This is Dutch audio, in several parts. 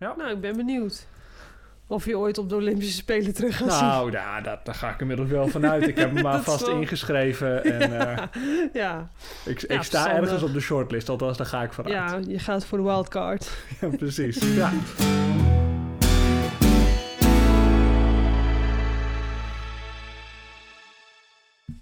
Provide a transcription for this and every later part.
Ja. Nou, ik ben benieuwd. Of je ooit op de Olympische Spelen terug gaat zien. Nou, ja, dat, daar ga ik inmiddels wel vanuit. Ik heb me maar vast wel- ingeschreven. En eh, ja, ja. ik, Ja, ik sta verstandig. ergens op de shortlist, althans daar ga ik vanuit. ja, je gaat voor de wildcard. Ja, precies. Ja.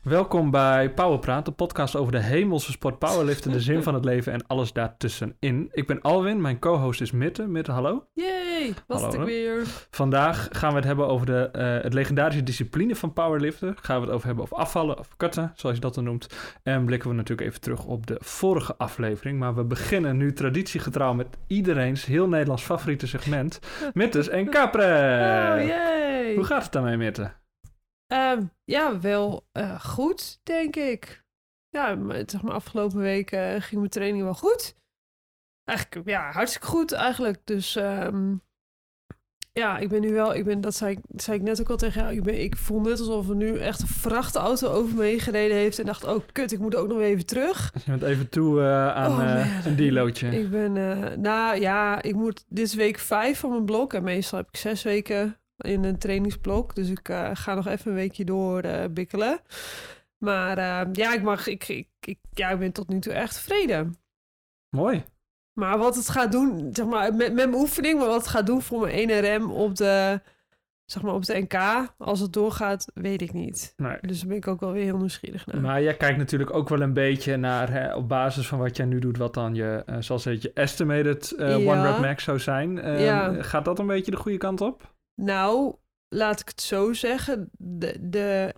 Welkom bij Powerpraat, de podcast over de hemelse sport powerliften, de zin van het leven en alles daartussenin. Ik ben Alwin, mijn co-host is Mitte. Mitte, hallo. Yay, was Hallo, het weer. Vandaag gaan we het hebben over de, eh, het legendarische discipline van powerliften. Gaan we het over hebben over afvallen of kutten, zoals je dat dan noemt. En blikken we natuurlijk even terug op de vorige aflevering. Maar we beginnen nu traditiegetrouw met iedereen's heel Nederlands favoriete segment. Mittes en Capre. Oh, yay. Hoe gaat het daarmee, Mitte? Ehm, ja, wel eh, goed, denk ik. Ja, maar, zeg maar, afgelopen week eh, ging mijn training wel goed. Eigenlijk, ja, hartstikke goed eigenlijk. Dus ehm, ja, ik ben nu wel, ik ben, dat zei ik, zei ik net ook al tegen jou, ik, ben, ik voel net alsof er nu echt een vrachtauto over me heen gereden heeft en dacht, oh kut, ik moet ook nog even terug. Je bent even toe eh, aan Oh, een delootje. Ik ben, eh, nou ja, ik moet, dit is week vijf van mijn blok en meestal heb ik zes weken in een trainingsblok. Dus ik eh, ga nog even een weekje door eh, bikkelen. Maar eh, ja, ik mag, ik, ik, ik, ja, ik ben tot nu toe echt tevreden. Mooi. Maar wat het gaat doen, zeg maar, met, met mijn oefening, maar wat het gaat doen voor mijn 1RM op de, zeg maar, op de NK, als het doorgaat, weet ik niet. Nee. Dus daar ben ik ook wel weer heel nieuwsgierig naar. Maar jij kijkt natuurlijk ook wel een beetje naar, hè, op basis van wat jij nu doet, wat dan je, zoals het je estimated Ja. one rep max zou zijn. Ehm, Ja. Gaat dat een beetje de goede kant op? Nou, laat ik het zo zeggen. De, de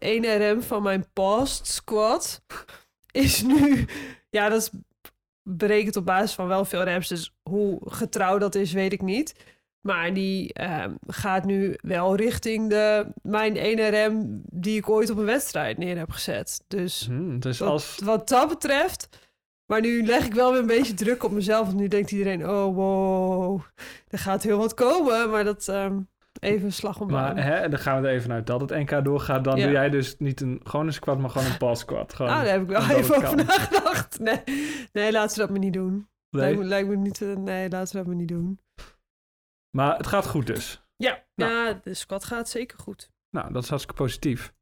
1RM van mijn past squat is nu... Ja, dat is berekend op basis van wel veel reps. Dus hoe getrouw dat is, weet ik niet. Maar die ehm, gaat nu wel richting de, mijn 1RM die ik ooit op een wedstrijd neer heb gezet. Dus Hmm, dus wat, als, wat dat betreft... Maar nu leg ik wel weer een beetje druk op mezelf. Want nu denkt iedereen, oh wow, er gaat heel wat komen. Maar dat ehm, even een slag om maar hè, dan gaan we er even uit dat het NK doorgaat. Dan Ja. doe jij dus niet een, gewoon een squat, maar gewoon een pass squat. Gewoon, Nou, daar heb ik wel even over nagedacht. Nee, nee, laten we dat maar niet doen. Nee. Lijkt, me, lijkt me niet... eh, Nee, laten we dat maar niet doen. Maar het gaat goed dus. Ja, Nou. ja de squat gaat zeker goed. Nou, dat is hartstikke positief.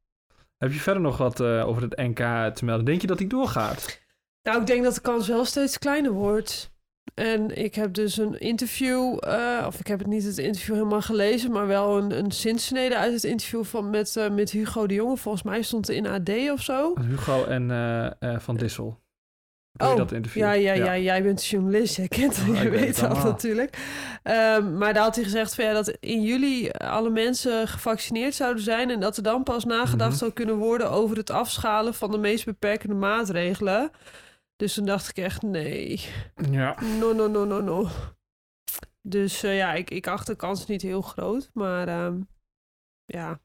Heb je verder nog wat eh, over het NK te melden? Denk je dat die doorgaat? Nou, ik denk dat de kans wel steeds kleiner wordt. En ik heb dus een interview, eh, of ik heb het niet het interview helemaal gelezen, maar wel een, een zinsnede uit het interview van, met, eh, met Hugo de Jonge. Volgens mij stond het in AD of zo. Hugo en eh, Van Dissel. Je Oh, dat interview? Ja, ja, ja, jij bent journalist, jij kent Ja, je ik weet het dat natuurlijk. Ehm, maar daar had hij gezegd van, ja, dat in juli alle mensen gevaccineerd zouden zijn... en dat er dan pas nagedacht Mhm. zou kunnen worden over het afschalen van de meest beperkende maatregelen. Dus toen dacht ik echt, nee, Ja. no, no, no, no, no. Dus eh, ja, ik, ik acht de kans niet heel groot, maar ehm, ja,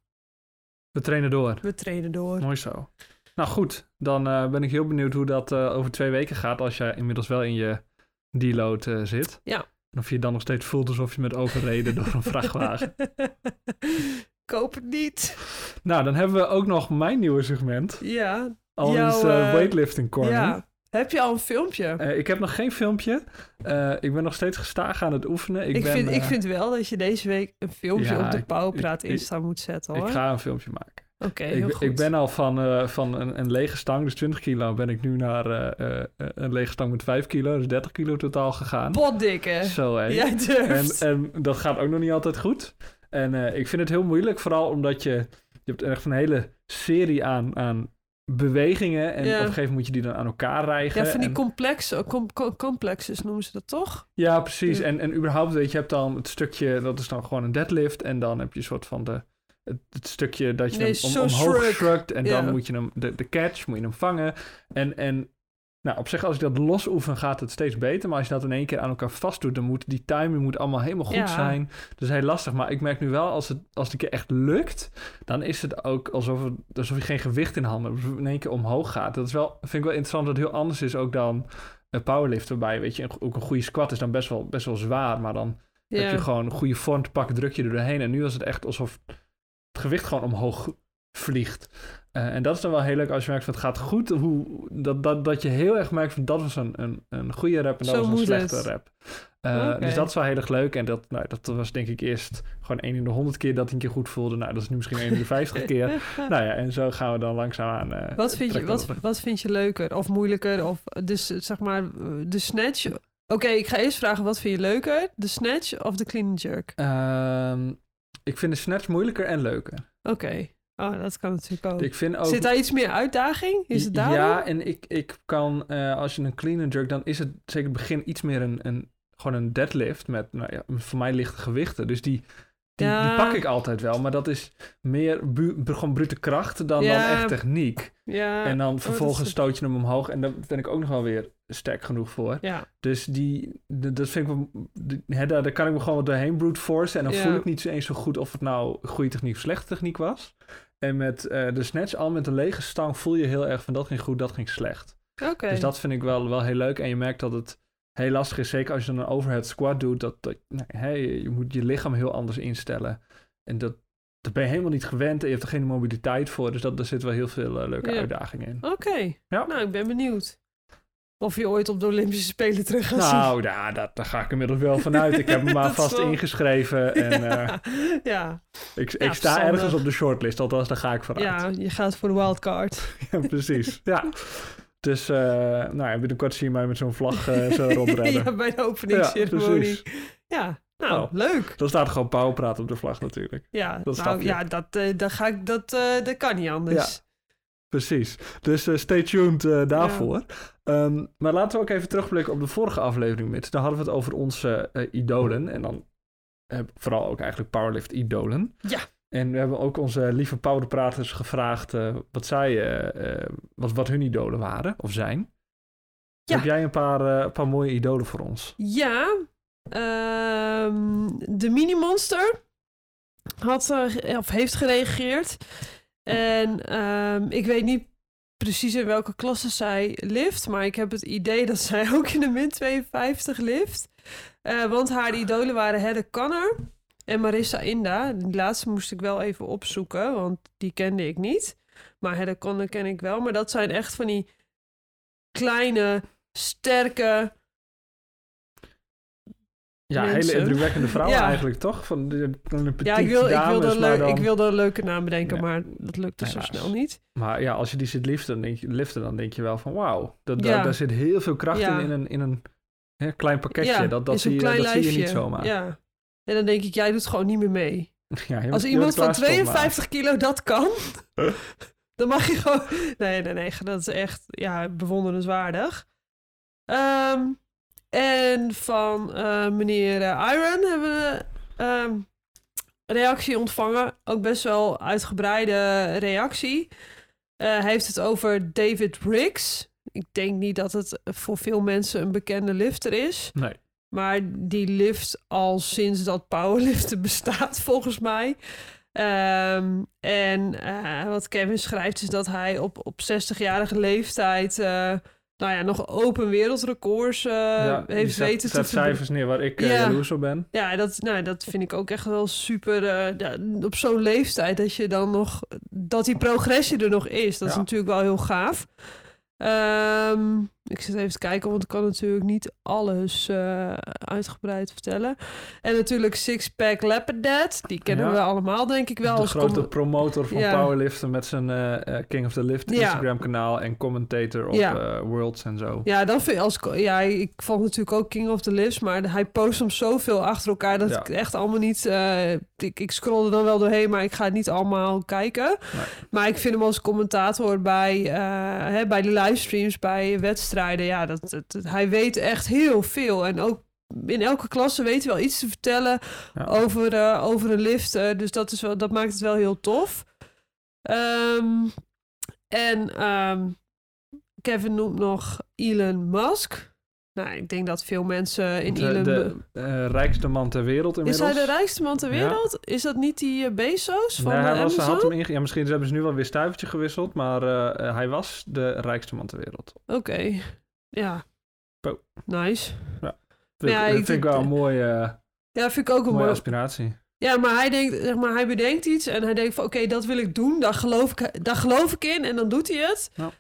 We trainen door. we trainen door. Mooi zo. Nou goed, dan eh, ben ik heel benieuwd hoe dat eh, over twee weken gaat als jij inmiddels wel in je deload zit. Ja. En of je je dan nog steeds voelt alsof je bent overreden door een vrachtwagen. Ik hoop het niet. Nou, dan hebben we ook nog mijn nieuwe segment. Ja, Al is weightlifting corner. ja. Heb je al een filmpje? Eh, ik heb nog geen filmpje. Eh, ik ben nog steeds gestaag aan het oefenen. Ik, Ik, ben, vind, ik eh, vind wel dat je deze week een filmpje Ja, op de Pauwpraat ik- Insta moet zetten hoor. ik ga een filmpje maken. Oké, heel ik, goed. ik ben al van, van een, een lege stang, dus 20 kilo, ben ik nu naar een lege stang met 5 kilo, dus 30 kilo totaal gegaan. Potdikke. Zo hé. Jij En, durft. en dat gaat ook nog niet altijd goed. En ik vind het heel moeilijk, vooral omdat je, je hebt echt een hele serie aan, aan bewegingen. En Ja. op een gegeven moment moet je die dan aan elkaar rijgen. ja, van die en- complexe, com, com- complexes noemen ze dat toch? ja, precies. Ja. En, en überhaupt, weet je, je hebt dan het stukje, dat is dan gewoon een deadlift. En dan heb je een soort van de, het, het stukje dat je Nee, hem om, omhoog shrug. shrugt. En Ja. dan moet je hem, de, de catch, moet je hem vangen. En, en nou, op zich, als ik dat los oefen, gaat het steeds beter. Maar als je dat in één keer aan elkaar vast doet, dan moet die timing moet allemaal helemaal goed Ja. zijn. Dus heel lastig. Maar ik merk nu wel, als het, als het een keer echt lukt, dan is het ook alsof, het, alsof je geen gewicht in handen hebt. In één keer omhoog gaat. Dat is wel, vind ik wel interessant dat het heel anders is ook dan een powerlift. Waarbij, weet je, een- ook een goede squat is dan best wel, best wel zwaar. Maar dan heb je gewoon een goede vorm te pakken, druk je er doorheen. En nu was het echt alsof het gewicht gewoon omhoog vliegt. Eh, en dat is dan wel heel leuk als je merkt van het gaat goed. Hoe, dat, dat, dat je heel erg merkt van dat was een, een, een goede rap en dat Zo was een slechte het. rap. Eh. Dus dat is wel heel erg leuk. En dat, nou, dat was denk ik eerst gewoon 1 in de 100 keer dat een keer goed voelde. Nou, dat is nu misschien 1 in de 50 keer. Nou ja, en zo gaan we dan langzaamaan... eh, Wat vind, je, wat, wat vind je leuker of moeilijker? Of dus zeg maar de snatch. Oké, ik ga eerst vragen wat vind je leuker? De snatch of de clean jerk? Ehm, ik vind de snatch moeilijker en leuker. Oké. Oh, dat kan natuurlijk ook. Ik vind ook... Zit daar iets meer uitdaging? Is het? Ja, en ik, ik kan, eh, als je een clean and jerk, dan is het zeker het begin iets meer een, een, gewoon een deadlift met, nou ja, voor mij lichte gewichten. Dus die, die, Ja. die pak ik altijd wel, maar dat is meer bu- gewoon brute kracht dan, Ja. dan echt techniek. Ja. en dan dat vervolgens stoot je hem omhoog en daar ben ik ook nog wel weer sterk genoeg voor. Ja. Dus die, dat vind ik wel, die- hè, daar, daar kan ik me gewoon wat doorheen brute force. En dan voel ik niet eens zo goed of het nou goede techniek of slechte techniek was. En met eh, de snatch, al met een lege stang, voel je heel erg van dat ging goed, dat ging slecht. Oké. Dus dat vind ik wel, wel heel leuk. En je merkt dat het heel lastig is, zeker als je dan een overhead squat doet, dat, dat nee, hè, je moet je lichaam heel anders instellen. En dat, dat ben je helemaal niet gewend en je hebt er geen mobiliteit voor. Dus dat, daar zit wel heel veel eh, leuke Ja. uitdagingen in. Oké. Ja. Nou, ik ben benieuwd. Of je ooit op de Olympische Spelen terug gaat zien. Nou, ja, dat, daar ga ik inmiddels wel vanuit. Ik heb me maar vast wel- ingeschreven. En eh, ja. ik, Ja, ik sta verstandig. ergens op de shortlist, althans daar ga ik vooruit. ja, je gaat voor de wildcard. Ja, precies. Ja. Dus, eh, nou ja, binnenkort zie je mij met zo'n vlag eh, zo rondrennen. ja, bij de openingsceremonie. Ja, nou, Oh. leuk. Dan staat gewoon powerpraat op de vlag natuurlijk. Ja, Dat nou, ja dat, dat, ga ik, dat, eh, dat kan niet anders. Precies. Dus eh, stay tuned eh, daarvoor. Ehm, maar laten we ook even terugblikken op de vorige aflevering, Mits. Daar hadden we het over onze eh, idolen. En dan vooral ook eigenlijk powerlift-idolen. Ja. En we hebben ook onze lieve powerpraters gevraagd wat zij, wat, wat hun idolen waren of zijn. Ja. Heb jij een paar, een paar mooie idolen voor ons? Ja, ehm, de mini-monster had, eh, ge- of heeft gereageerd. En ehm, ik weet niet precies in welke klasse zij lift, maar ik heb het idee dat zij ook in de min 52 lift. Eh, want haar idolen waren Hedde Kanner en Marissa Inda. Die laatste moest ik wel even opzoeken, want die kende ik niet. Maar Hedde Kanner ken ik wel. Maar dat zijn echt van die kleine, sterke, Ja, Mensen. hele indrukwekkende vrouwen Ja. eigenlijk, toch? Van de, van de Ja, ik, wil, ik, dames, wilde een maar dan- ik wilde een leuke naam bedenken, Ja. maar dat lukte zo Helaas. snel niet. Maar ja, als je die zit liften, dan denk je, liften, dan denk je wel van wauw. Dat, Ja. daar, daar zit heel veel kracht in, in een, in een hè, klein pakketje. dat dat, zie je, dat zie je niet zomaar. Ja. En dan denk ik, jij doet gewoon niet meer mee. Als iemand van klaarstoppen, maar- 52 kilo dat kan, dan mag je gewoon... Nee, nee, nee, dat is echt ja, bewonderenswaardig. Ehm, en van eh, meneer eh, Iron hebben we een reactie ontvangen. Ook best wel uitgebreide reactie. Eh, hij heeft het over David Riggs. Ik denk niet dat het voor veel mensen een bekende lifter is. Nee. Maar die lift al sinds dat powerliften bestaat, volgens mij. Ehm, en wat Kevin schrijft is dat hij op, op 60-jarige leeftijd... nou ja, nog open wereldrecords eh, Ja, heeft zet- weten te zet verbeteren. cijfers neer waar ik eh, Ja. jaloers op ben. Ja, dat, nou, dat vind ik ook echt wel super. eh, ja, op zo'n leeftijd dat je dan nog. dat die progressie er nog is. Dat is natuurlijk wel heel gaaf. Ehm, ik zit even te kijken, want ik kan natuurlijk niet alles eh, uitgebreid vertellen. En natuurlijk Sixpack Leopard Dad. Die kennen Ja. we allemaal, denk ik wel. de als grote promotor van Ja. powerliften met zijn eh, eh, King of the Lift Ja. Instagram kanaal en commentator op eh, Worlds en zo. Ja, dan vind ik als ja, ik vond natuurlijk ook King of the Lifts, maar hij post hem zoveel achter elkaar dat ik echt allemaal niet. ik, ik scroll er dan wel doorheen, maar ik ga het niet allemaal kijken. Nee. Maar ik vind hem als commentator bij, hè, bij de livestreams, bij wedstrijden, ja, dat, dat, dat- hij weet echt heel veel. En ook in elke klasse weet hij wel iets te vertellen Ja. over, eh, over een lift. eh, dus dat, is wel, dat maakt het wel heel tof. Ehm, en ehm, Kevin noemt nog Elon Musk. Nou, ik denk dat veel mensen in de, de rijkste man ter wereld is inmiddels. hij de rijkste man ter Ja. wereld? Is dat niet die eh, Bezos van Nee, hij was, Amazon? had hem inge- ja, misschien hebben ze nu wel weer stuivertje gewisseld, maar eh, eh, hij was de rijkste man ter wereld. Oké, ja. Po. Nice. Dat, Ja, ik vind ik vind- wel een mooie, Ja, vind ik ook een mooie mooi... aspiratie. Ja, maar hij denkt, zeg maar, hij bedenkt iets en hij denkt van, oké, dat wil ik doen. Daar geloof ik, daar geloof ik in en dan doet hij het. Ja.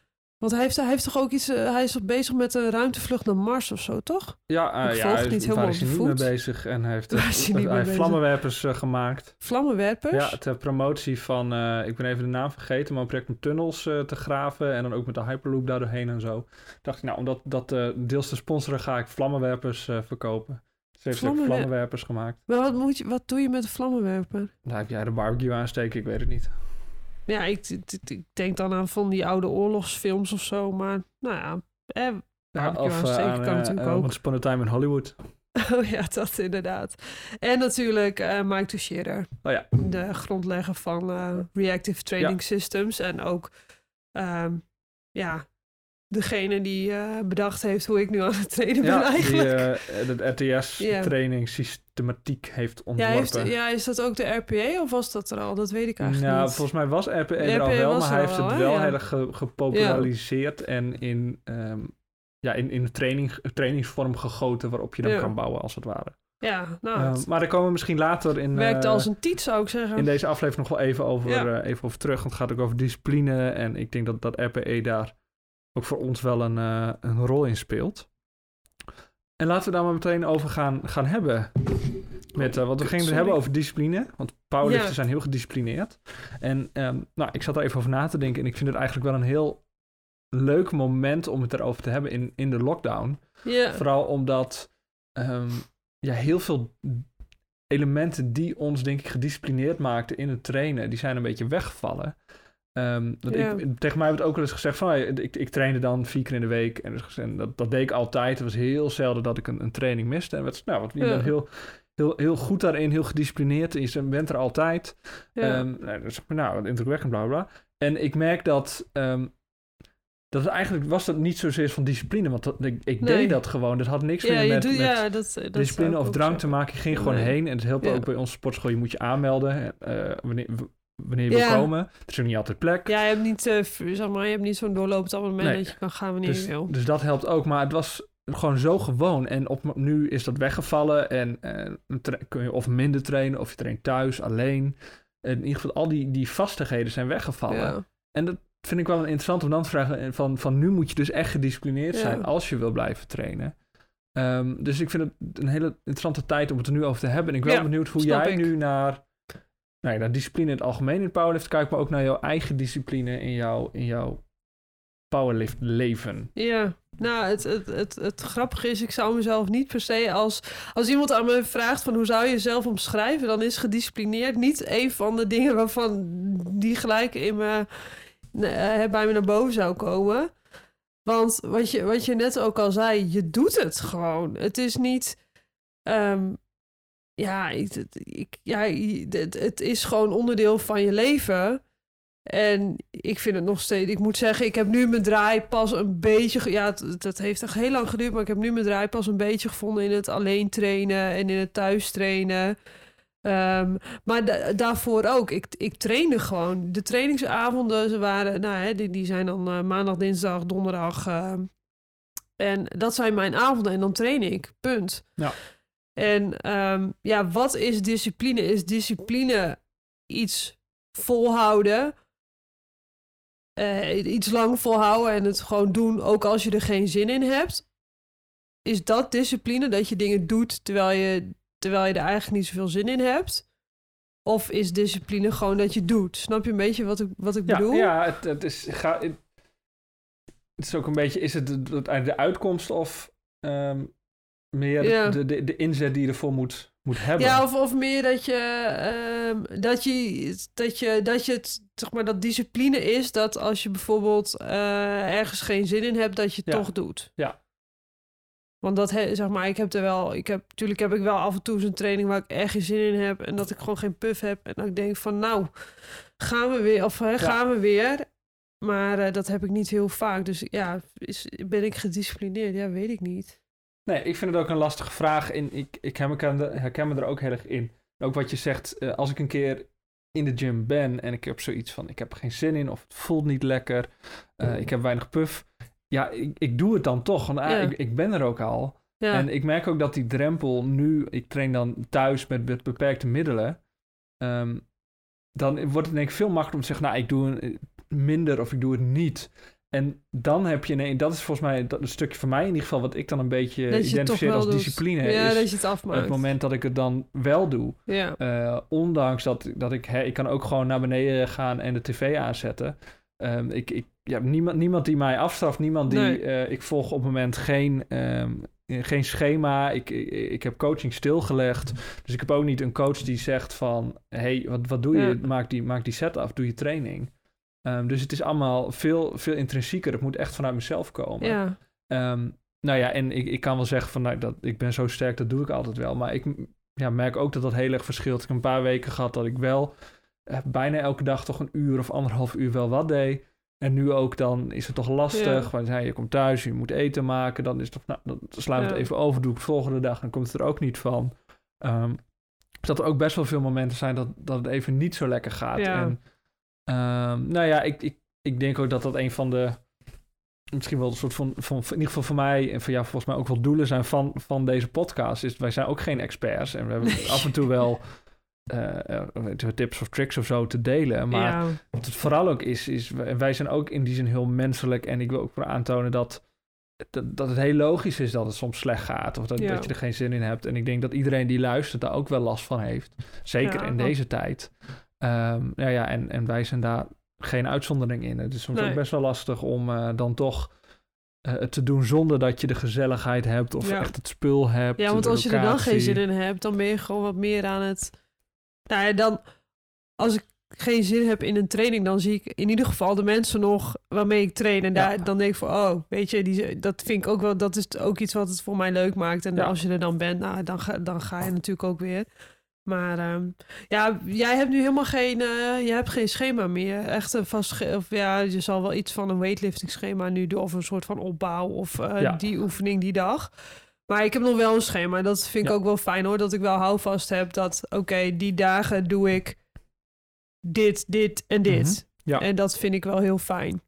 Want hij heeft, hij heeft toch ook iets... eh, hij is toch bezig met een ruimtevlucht naar Mars of zo, toch? Ja, eh, Ik ja hij niet is, helemaal waar is hij niet mee bezig. En hij heeft, hij niet heeft vlammenwerpers eh, gemaakt. Vlammenwerpers? Ja, ter promotie van, eh, ik ben even de naam vergeten, maar een project om tunnels eh, te graven en dan ook met de Hyperloop daar doorheen en zo. Dacht ik, nou, om dat, dat eh, deels te sponsoren ga ik vlammenwerpers eh, verkopen. Ze heeft Vlammenwer- vlammenwerpers gemaakt. Maar wat, moet je, wat doe je met een vlammenwerper? Daar heb jij de barbecue aansteken, ik weet het niet. Ja, ik, ik, ik- ik denk dan aan van die oude oorlogsfilms of zo, maar nou ja... Eh, barbecue of eh, aansteken aan, kan eh, natuurlijk eh, ook. Once Upon a Time in Hollywood. Oh ja, dat inderdaad. En natuurlijk eh Mike Tuchscherer. Oh ja. De grondlegger van eh, Reactive Training Systems. En ook, ehm, ja, degene die eh, bedacht heeft hoe ik nu aan het trainen ben Ja, die eigenlijk. eh, de Ja. RTS-training systematiek heeft ja, ontworpen. heeft, ja, is dat ook de RPA of was dat er al? Dat weet ik eigenlijk Ja, niet. volgens mij was RPA De er al RPA wel, maar hij heeft al, het wel Ja. heel erg ge- gepopulariseerd en in, ehm, ja, in, in training, trainingsvorm gegoten waarop je dan Ja. kan bouwen als het ware. Ja, nou, Ehm, maar daar komen we misschien later in, werkte eh, als een tiet zou ik zeggen. in deze aflevering nog wel even over, Ja. eh, even over terug. Want het gaat ook over discipline en ik denk dat, dat RPE daar ook voor ons wel een, eh, een rol in speelt. En laten we daar maar meteen over gaan, gaan hebben. Met, eh, want we gingen het hebben over discipline. Want powerlifters Ja. zijn heel gedisciplineerd. En ehm, nou, ik zat er even over na te denken. En ik vind het eigenlijk wel een heel leuk moment om het erover te hebben in, in de lockdown. ja. Vooral omdat ehm, ja, heel veel elementen die ons denk ik gedisciplineerd maakten in het trainen, die zijn een beetje weggevallen. Ehm, dat ik, tegen mij werd ook wel eens gezegd van, "Hey, ik, ik trainde dan vier keer in de week. En, dus, en dat, dat deed ik altijd. Het was heel zelden dat ik een, een training miste. En werd, nou, wat, bent heel, heel, heel goed daarin, heel gedisciplineerd. En je bent er altijd. Ehm, nou, dus, nou, indrukwekkend, bla bla. En ik merk dat, ehm, dat eigenlijk was dat niet zozeer van discipline, want dat, ik, ik Nee. deed dat gewoon. Dat had niks meer met, doet, met ja, dat, dat discipline ik of drang te maken. Je ging gewoon heen en het helpt Ja. ook bij onze sportschool. Je moet je aanmelden eh, wanneer, wanneer je Ja. wil komen. Er is ook niet altijd plek. Ja, je hebt niet, eh, zeg maar, je hebt niet zo'n doorlopend abonnement Nee. dat je kan gaan wanneer dus, je wil. dus dat helpt ook. Maar het was gewoon zo gewoon. En op, nu is dat weggevallen. En eh, tra- kun je of minder trainen, of je traint thuis, alleen. En in ieder geval, al die, die vastigheden zijn weggevallen. Ja. En dat vind ik wel een interessant om dan te vragen. en Van, van nu moet je dus echt gedisciplineerd Ja. zijn als je wil blijven trainen. Ehm, dus ik vind het een hele interessante tijd om het er nu over te hebben. En ik ben wel Ja, benieuwd hoe jij ik. nu naar, nou ja, discipline in het algemeen in powerlift kijkt, maar ook naar jouw eigen discipline in jouw, in jouw powerlift leven. Ja, nou, het, het, het, het grappige is, ik zou mezelf niet per se als... Als iemand aan me vraagt van hoe zou je jezelf omschrijven, dan is gedisciplineerd niet een van de dingen waarvan die gelijk in me, eh, bij me naar boven zou komen. Want wat je, wat je net ook al zei, je doet het gewoon. Het is niet... ehm, ja, ik, ik, ja het, het is gewoon onderdeel van je leven. En ik vind het nog steeds... Ik moet zeggen, ik heb nu mijn draai pas een beetje... Ja, het, het heeft echt heel lang geduurd... maar ik heb nu mijn draai pas een beetje gevonden... in het alleen trainen en in het thuis trainen. Ehm, maar da- daarvoor ook. Ik, ik trainde gewoon. De trainingsavonden ze waren... Nou, hè, die, die zijn dan eh, maandag, dinsdag, donderdag... ehm, en dat zijn mijn avonden en dan train ik. Punt. Ja. En ehm, ja, wat is discipline? Is discipline iets volhouden? eh, iets lang volhouden en het gewoon doen, ook als je er geen zin in hebt? Is dat discipline, dat je dingen doet terwijl je, terwijl je er eigenlijk niet zoveel zin in hebt? Of is discipline gewoon dat je doet? Snap je een beetje wat ik, wat ik Ja, bedoel? ja het, het, is, ga, het, het is ook een beetje, is het de, de, de uitkomst of ehm, meer Ja. de, de, de inzet die je ervoor moet, moet hebben? Ja, of, of meer dat je, ehm, dat je, dat je, dat je het, zeg maar, dat discipline is dat als je bijvoorbeeld eh, ergens geen zin in hebt, dat je het Ja. toch doet. Ja. Want dat, he- zeg maar, ik heb er wel, ik heb, natuurlijk heb ik wel af en toe zo'n training waar ik echt geen zin in heb en dat ik gewoon geen puff heb en dat ik denk van, nou, gaan we weer, of hè, gaan we weer. Maar eh, dat heb ik niet heel vaak. Dus ja, is, ben ik gedisciplineerd? Ja, weet ik niet. Nee, ik vind het ook een lastige vraag. En ik, ik herken, me- herken me er ook heel erg in. Ook wat je zegt, eh, als ik een keer in de gym ben en ik heb zoiets van: ik heb er geen zin in of het voelt niet lekker, eh, ik heb weinig puff. Ja, ik, ik doe het dan toch, want ah, Ja. ik, ik ben er ook al. Ja, En ik merk ook dat die drempel nu, ik train dan thuis met, met beperkte middelen. ehm, dan wordt het denk ik veel makkelijker om te zeggen, nou, ik doe een, minder of ik doe het niet. En dan heb je, nee, dat is volgens mij dat, een stukje van mij in ieder geval, wat ik dan een beetje identificeer als doet. discipline. Ja, is dat je het afmaakt. het moment dat ik het dan wel doe. Ja, Eh, ondanks dat, dat ik, hè, ik kan ook gewoon naar beneden gaan en de tv aanzetten. Ehm, ik, ik, ja, niemand, niemand die mij afstraft, niemand die, Nee. eh, ik volg op het moment geen, ehm, geen schema. Ik, ik, ik heb coaching stilgelegd. Dus ik heb ook niet een coach die zegt van, hey, wat, wat doe je? Ja. Maak, die, maak die set af, doe je training. Ehm, dus het is allemaal veel, veel intrinsieker. Het moet echt vanuit mezelf komen. ja. Ehm, nou ja, en ik, ik kan wel zeggen van nou, dat ik ben zo sterk, dat doe ik altijd wel. Maar ik ja, merk ook dat dat heel erg verschilt. Ik heb een paar weken gehad dat ik wel eh, bijna elke dag toch een uur of anderhalf uur wel wat deed. En nu ook dan is het toch lastig. Ja. Want ja, je komt thuis, je moet eten maken. Dan is het toch, nou, dan slaan we het even over. Doe ik het volgende dag, dan komt het er ook niet van. Ehm, dus dat er ook best wel veel momenten zijn dat, dat het even niet zo lekker gaat. Ja. En ehm, nou ja, ik, ik, ik denk ook dat dat een van de misschien wel een soort van, van, in ieder geval voor mij en voor jou volgens mij ook wel doelen zijn van, van deze podcast. Is wij zijn ook geen experts en we hebben Nee. af en toe wel eh, eh, tips of tricks of zo te delen. Maar ja. wat het vooral ook is, is wij zijn ook in die zin heel menselijk en ik wil ook aantonen dat, dat, dat het heel logisch is dat het soms slecht gaat of dat, Ja. dat je er geen zin in hebt. En ik denk dat iedereen die luistert daar ook wel last van heeft. Zeker Ja, in deze tijd. Nou ja, en, en wij zijn daar geen uitzondering in. Het is soms Nee. ook best wel lastig om eh, dan toch eh, het te doen zonder dat je de gezelligheid hebt of Ja. echt het spul hebt. Ja, want als je er dan geen zin in hebt, dan ben je gewoon wat meer aan het. Nou ja, dan. Als ik geen zin heb in een training, dan zie ik in ieder geval de mensen nog waarmee ik train. En Ja. daar, dan denk ik van, oh, weet je, die, dat vind ik ook wel. Dat is ook iets wat het voor mij leuk maakt. En Ja. als je er dan bent, nou, dan ga, dan ga je natuurlijk ook weer. Maar ehm, ja, jij hebt nu helemaal geen, eh, je hebt geen schema meer. Echt een vast, of ja, je zal wel iets van een weightlifting schema nu doen. Of een soort van opbouw of eh, Ja. die oefening die dag. Maar ik heb nog wel een schema. Dat vind ik Ja. ook wel fijn hoor. Dat ik wel houvast heb dat, oké, die dagen doe ik dit, dit en dit. Mhm. Ja. En dat vind ik wel heel fijn.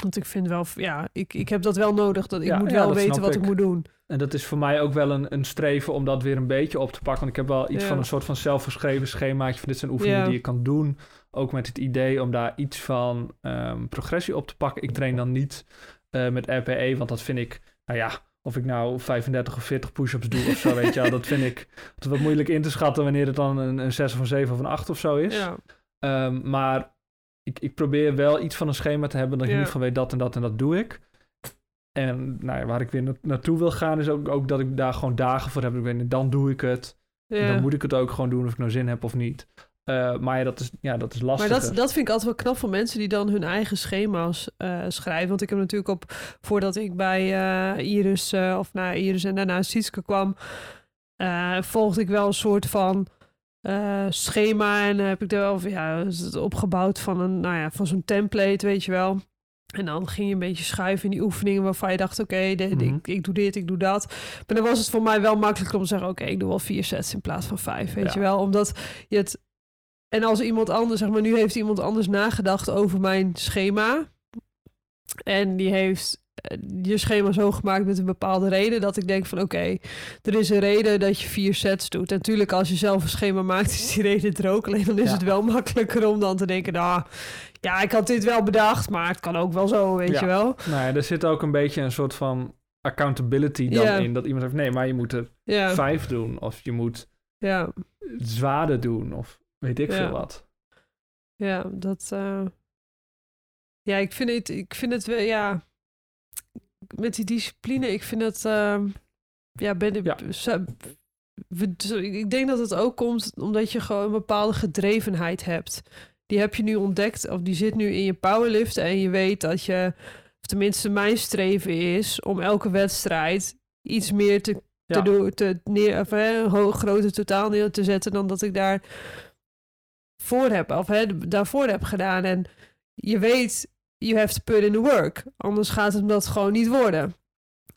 Want ik vind wel, ja, ik, ik heb dat wel nodig. Dat ik moet wel weten wat ik. ik moet doen. En dat is voor mij ook wel een, een streven om dat weer een beetje op te pakken. Want ik heb wel iets Ja. van een soort van zelfgeschreven schemaatje van dit zijn oefeningen Ja. die je kan doen. Ook met het idee om daar iets van ehm, progressie op te pakken. Ik train dan niet eh, met RPE, want dat vind ik, nou ja, of ik nou 35 of 40 push-ups doe of zo, weet je wel. Dat vind ik wat moeilijk in te schatten wanneer het dan een, een 6 of een 7 of een 8 of zo is. Ja, Ehm, maar ik, ik probeer wel iets van een schema te hebben dat ik in ieder geval weet dat en dat en dat doe ik. En nou ja, waar ik weer na- naartoe wil gaan is ook, ook dat ik daar gewoon dagen voor heb. Ik weet, dan doe ik het. Ja. dan moet ik het ook gewoon doen of ik nou zin heb of niet. Eh, maar ja, dat is, ja, dat is Maar lastig. dat, dat vind ik altijd wel knap van mensen die dan hun eigen schema's eh, schrijven. Want ik heb natuurlijk op, voordat ik bij eh, Iris, of naar Iris en daarna Sietske kwam, volgde ik wel een soort van schema. En heb ik er wel, ja, opgebouwd van, een, nou ja, van zo'n template, weet je wel. En dan ging je een beetje schuiven in die oefeningen waarvan je dacht, oké, Mhm. ik, ik doe dit, ik doe dat. Maar dan was het voor mij wel makkelijk om te zeggen, oké, ik doe wel vier sets in plaats van vijf, weet Ja. je wel. Omdat je het en als iemand anders, zeg maar, nu heeft iemand anders nagedacht over mijn schema. En die heeft je schema zo gemaakt met een bepaalde reden. Dat ik denk van oké, er is een reden dat je vier sets doet. En natuurlijk, als je zelf een schema maakt, is die reden er ook. Alleen dan is Ja. het wel makkelijker om dan te denken, nou, ja, ik had dit wel bedacht, maar het kan ook wel zo, weet Ja. je wel. Nou ja, er zit ook een beetje een soort van accountability dan in. Dat iemand zegt, nee, maar je moet er vijf doen. Of je moet ja, het zwaarder doen. Of weet ik veel wat. ja, dat... eh, Ja, ik vind het, ik vind het wel, ja... Met die discipline, ik vind het... ehm, ja, ben ik... Ja. ik denk dat het ook komt omdat je gewoon een bepaalde gedrevenheid hebt. Die heb je nu ontdekt, of die zit nu in je powerliften en je weet dat je... Of tenminste, mijn streven is om elke wedstrijd iets meer te, te Ja. doen, te neer, of, hè, een hoog, groter totaal neer te zetten dan dat ik daar voor heb, of hè, daarvoor heb gedaan. En je weet, you have to put in the work. Anders gaat het dat gewoon niet worden.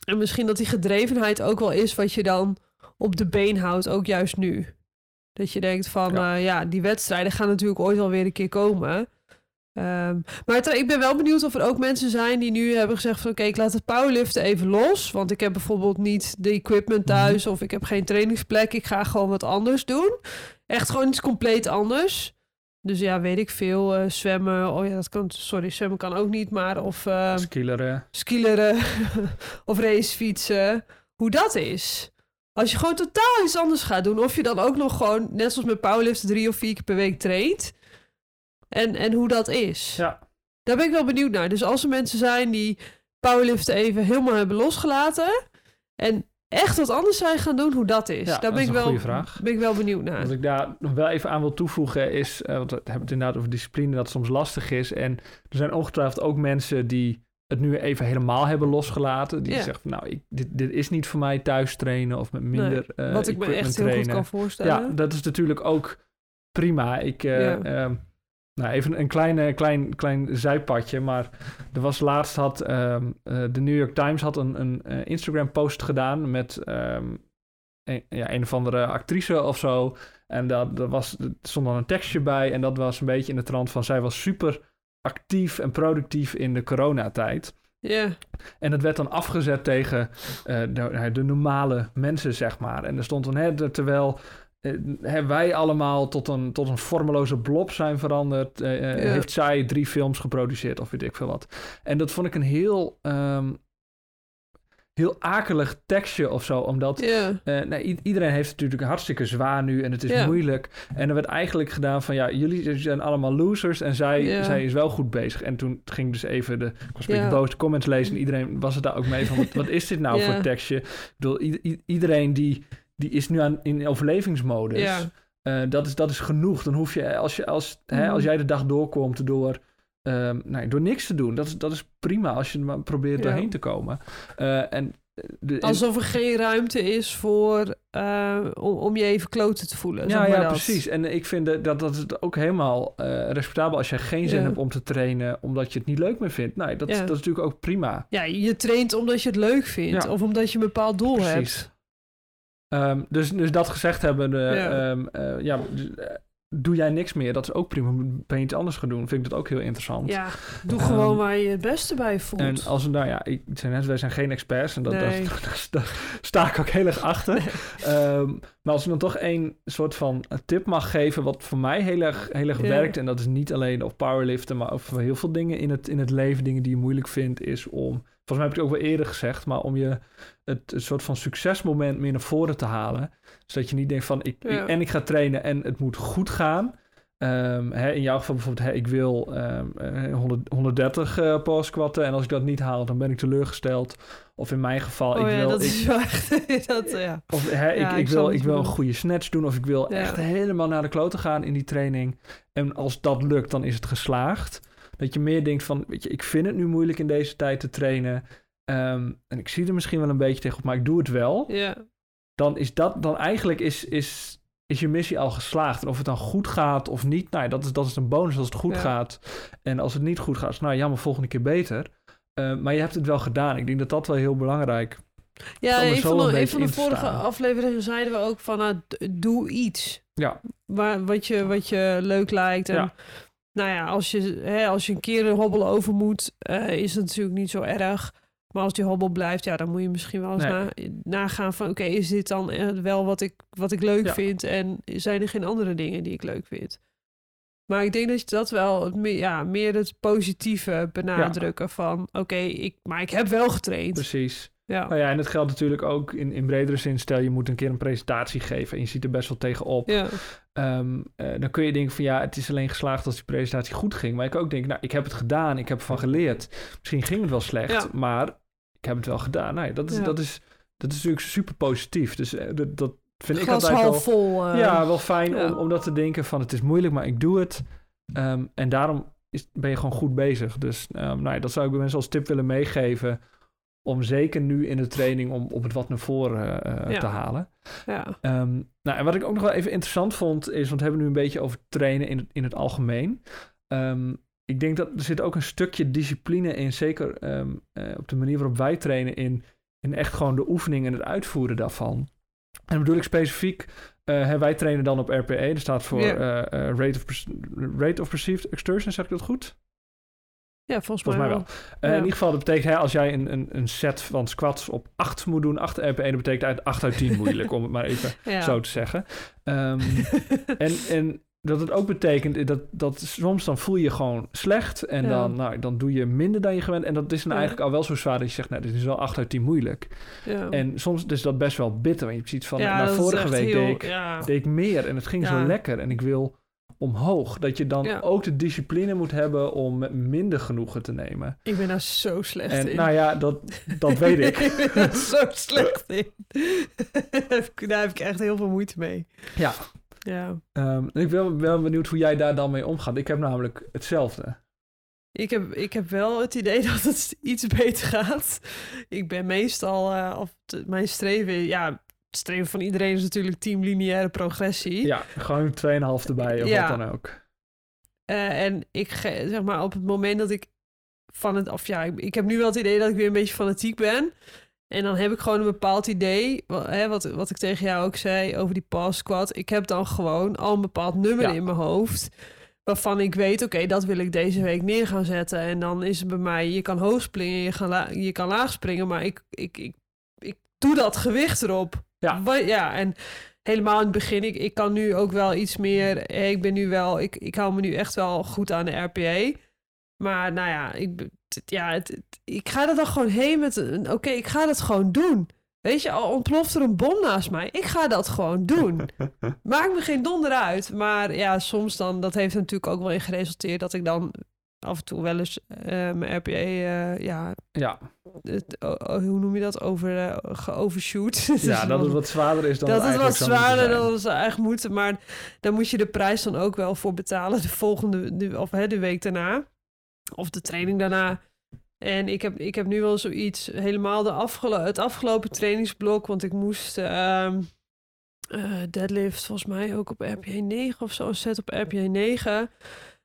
En misschien dat die gedrevenheid ook wel is wat je dan op de been houdt, ook juist nu. Dat je denkt van, Ja. ja, ja die wedstrijden gaan natuurlijk ooit wel weer een keer komen. Ehm, maar ik ben wel benieuwd of er ook mensen zijn die nu hebben gezegd van... oké, ik laat het powerliften even los. Want ik heb bijvoorbeeld niet de equipment thuis... of ik heb geen trainingsplek. Ik ga gewoon wat anders doen. Echt gewoon iets compleet anders. Dus ja, weet ik veel. eh, zwemmen. Oh ja, dat kan. Sorry, zwemmen kan ook niet. Maar of uh, Skileren. skileren of racefietsen. Hoe dat is. Als je gewoon totaal iets anders gaat doen. Of je dan ook nog gewoon, net zoals met powerliften, drie of vier keer per week traint. En, en hoe dat is. Ja. Daar ben ik wel benieuwd naar. Dus als er mensen zijn die powerliften even helemaal hebben losgelaten. En echt wat anders zijn gaan doen, hoe dat is. Ja, daar dat ben, is ik een wel, goede vraag. ben ik wel benieuwd naar. Wat ik daar nog wel even aan wil toevoegen is, uh, want we hebben het inderdaad over discipline, dat soms lastig is. En er zijn ongetwijfeld ook mensen die het nu even helemaal hebben losgelaten. Die Ja. zeggen van, nou, ik, dit, dit is niet voor mij thuis trainen of met minder Nee, eh, wat ik me echt heel goed kan voorstellen. Ja, dat is natuurlijk ook prima. Ik, eh, Ja. Nou, even een kleine, klein, klein zijpadje, maar er was laatst had ehm, eh, de New York Times had een, een eh, Instagram post gedaan met ehm, een, ja, een of andere actrice of zo. En dat, dat was, er stond dan een tekstje bij en dat was een beetje in de trant van zij was super actief en productief in de coronatijd. Ja, En het werd dan afgezet tegen eh, de, de normale mensen, zeg maar. En er stond dan, hè, terwijl eh, hè, wij allemaal tot een, tot een vormeloze blob zijn veranderd, eh, eh, Ja. heeft zij drie films geproduceerd of weet ik veel wat. En dat vond ik een heel, ehm, heel akelig tekstje of zo, omdat eh, nou, iedereen heeft natuurlijk hartstikke zwaar nu en het is moeilijk. En er werd eigenlijk gedaan van ja, jullie zijn allemaal losers en zij, zij is wel goed bezig. En toen ging dus even de, ik boos, de comments lezen en iedereen was het daar ook mee van wat, wat is dit nou voor tekstje? Ik bedoel, iedereen die, die is nu aan, in overlevingsmodus. ja. Eh, dat, is, dat is genoeg. Dan hoef je, als, je, als, hè, Mhm. als jij de dag doorkomt door, ehm, nou, door niks te doen, dat is, dat is prima als je maar probeert Ja. doorheen te komen. Eh, en, de, Alsof er geen ruimte is voor om, om je even kloten te voelen. zeg Ja, ja dat. precies. En ik vind dat, dat, dat is ook helemaal respectabel als je geen zin Ja. hebt om te trainen omdat je het niet leuk meer vindt. Nee, dat, is- Ja. dat is natuurlijk ook prima. Ja, je traint omdat je het leuk vindt. Of omdat je een bepaald doel Precies. hebt. Ehm, dus, dus dat gezegd hebben, Ja. ehm, eh, ja, dus, eh, doe jij niks meer, dat is ook prima. Ben je iets anders gaan doen, vind ik dat ook heel interessant. Ja, doe Ehm, gewoon waar je het beste bij voelt. En als we, nou ja, ik zei net, wij zijn geen experts en dat, Nee. dat, sta ik ook heel erg achter. Ehm, maar als ik dan toch één soort van tip mag geven, wat voor mij heel erg, heel erg Ja. werkt, en dat is niet alleen op powerliften, maar over heel veel dingen in het, in het leven, dingen die je moeilijk vindt, is om, volgens mij heb ik het ook wel eerder gezegd, maar om je het, het soort van succesmoment meer naar voren te halen. Zodat je niet denkt van, ik, Ja. ik- en ik ga trainen en het moet goed gaan. Ehm, hè, in jouw geval bijvoorbeeld, hè, ik wil ehm, eh, 100, 130 eh power squatten en als ik dat niet haal, dan ben ik teleurgesteld. Of in mijn geval, oh ik ja, wil, dat ik, is wel echt... dat, ja. of, hè, Ja, ik, ik ik, snap wil, ik wil een goede snatch doen of ik wil echt helemaal naar de kloten gaan in die training. En als dat lukt, dan is het geslaagd. Dat je meer denkt van, weet je, ik vind het nu moeilijk in deze tijd te trainen. Ehm, en ik zie er misschien wel een beetje tegenop, maar ik doe het wel. ja. Dan is dat, dan eigenlijk is, is, is je missie al geslaagd. En of het dan goed gaat of niet, nou ja, dat is, dat is een bonus als het goed Ja. gaat. En als het niet goed gaat, is nou jammer, volgende keer beter. Eh, maar je hebt het wel gedaan. Ik denk dat dat wel heel belangrijk Ja, een van, de, een van de vorige afleveringen zeiden we ook van... nou, doe iets. Ja. Waar, wat, je, wat je leuk lijkt. En, Ja. Nou ja, als je, hè, als je een keer een hobbel over moet... eh, is het natuurlijk niet zo erg. Maar als die hobbel blijft, ja, dan moet je misschien wel eens Nee. na, nagaan van... oké, is dit dan eh, wel wat ik, wat ik leuk Ja. vind? En zijn er geen andere dingen die ik leuk vind? Maar ik denk dat je dat wel het meer, ja, meer het positieve benadrukken van... oké, ik, maar ik heb wel getraind. Precies. Ja. Nou ja, en dat geldt natuurlijk ook in, in bredere zin. Stel, je moet een keer een presentatie geven en je ziet er best wel tegenop. Ja, Ehm, eh, dan kun je denken van ja, het is alleen geslaagd als die presentatie goed ging. Maar ik ook denken, nou, ik heb het gedaan, ik heb ervan geleerd. Misschien ging het wel slecht, Ja. maar ik heb het wel gedaan. Nou, ja, dat, is, Ja. dat, is, dat is natuurlijk super positief. Dus eh, dat, dat vind ik altijd wel... vol. eh. Ja, wel fijn. Om, om dat te denken van het is moeilijk, maar ik doe het. Ehm, en daarom is, ben je gewoon goed bezig. Dus ehm, nou ja, dat zou ik bij mensen als tip willen meegeven. Om zeker nu in de training om, om het wat naar voren eh, Ja. te halen. ja. Ehm, nou, en wat ik ook nog wel even interessant vond, is, want we hebben nu een beetje over trainen in het, in het algemeen. Ehm, ik denk dat er zit ook een stukje discipline in, zeker ehm, eh, op de manier waarop wij trainen, in, in echt gewoon de oefening en het uitvoeren daarvan. En bedoel ik specifiek, eh, wij trainen dan op RPE, dat staat voor rate, of rate of Perceived Exertion, zeg ik dat goed? Ja, volgens, Volgens mij wel. Eh, Ja. In ieder geval, dat betekent hè, als jij een, een, een set van squats op 8 moet doen, 8 RPE, dat betekent uit 8 uit 10 moeilijk, om het maar even Ja. zo te zeggen. Ehm, en, en dat het ook betekent dat, dat soms dan voel je gewoon slecht. En Ja. dan, nou, dan doe je minder dan je gewend. En dat is dan Ja. eigenlijk al wel zo zwaar dat je zegt, nou, dit is wel 8 uit 10 moeilijk. Ja. En soms is dat best wel bitter. Want je zoiets van, ja, nou, vorige week heel- deed, ik, deed ik meer en het ging zo lekker. En ik wil omhoog. Dat je dan Ja. ook de discipline moet hebben om minder genoegen te nemen. Ik ben daar zo slecht En in. nou ja, dat, dat weet ik. ik ben daar zo slecht in. daar, heb ik, echt heel veel moeite mee. Ja. Ja. Ehm, ik ben wel benieuwd hoe jij daar dan mee omgaat. Ik heb namelijk hetzelfde. Ik heb, ik heb wel het idee dat het iets beter gaat. Ik ben meestal, eh, of mijn streven, ja, het streven van iedereen is natuurlijk teamlineaire progressie. Ja, gewoon 2,5 erbij of Ja. wat dan ook. Eh, en ik, zeg maar, op het moment dat ik van het, of ja, ik, ik heb nu wel het idee dat ik weer een beetje fanatiek ben. En dan heb ik gewoon een bepaald idee, wa- hè, wat, wat ik tegen jou ook zei over die pass squad. Ik heb dan gewoon al een bepaald nummer Ja. in mijn hoofd. Waarvan ik weet, oké, dat wil ik deze week neer gaan zetten. En dan is het bij mij, je kan hoog springen, je, kan la- je kan laag springen. Maar ik, ik, ik, ik doe dat gewicht erop. Ja. Ja, en helemaal in het begin, ik, ik kan nu ook wel iets meer. eh, Ik ben nu wel, ik, ik hou me nu echt wel goed aan de RPA. Maar nou ja, ik, ja het, het- ik ga er dan gewoon heen met een. Oké, ik ga dat gewoon doen. Weet je, al ontploft er een bom naast mij. Ik ga dat gewoon doen. Maakt me geen donder uit. Maar ja, soms dan, dat heeft er natuurlijk ook wel in geresulteerd dat ik dan af en toe wel eens eh, mijn RPA, eh, ja, Ja, het, hoe noem je dat? Over, eh, geovershoot. Dus ja dat het wat zwaarder is dan dat het het wat zwaarder dan ze eigenlijk moeten. Maar dan moet je de prijs dan ook wel voor betalen de volgende, de, of hè, de week daarna. Of de training daarna. En ik heb, ik heb nu wel zoiets, helemaal de afgelo het afgelopen trainingsblok, want ik moest ehm, eh, deadlift volgens mij ook op RPA 9 of zo, een set op RPA 9.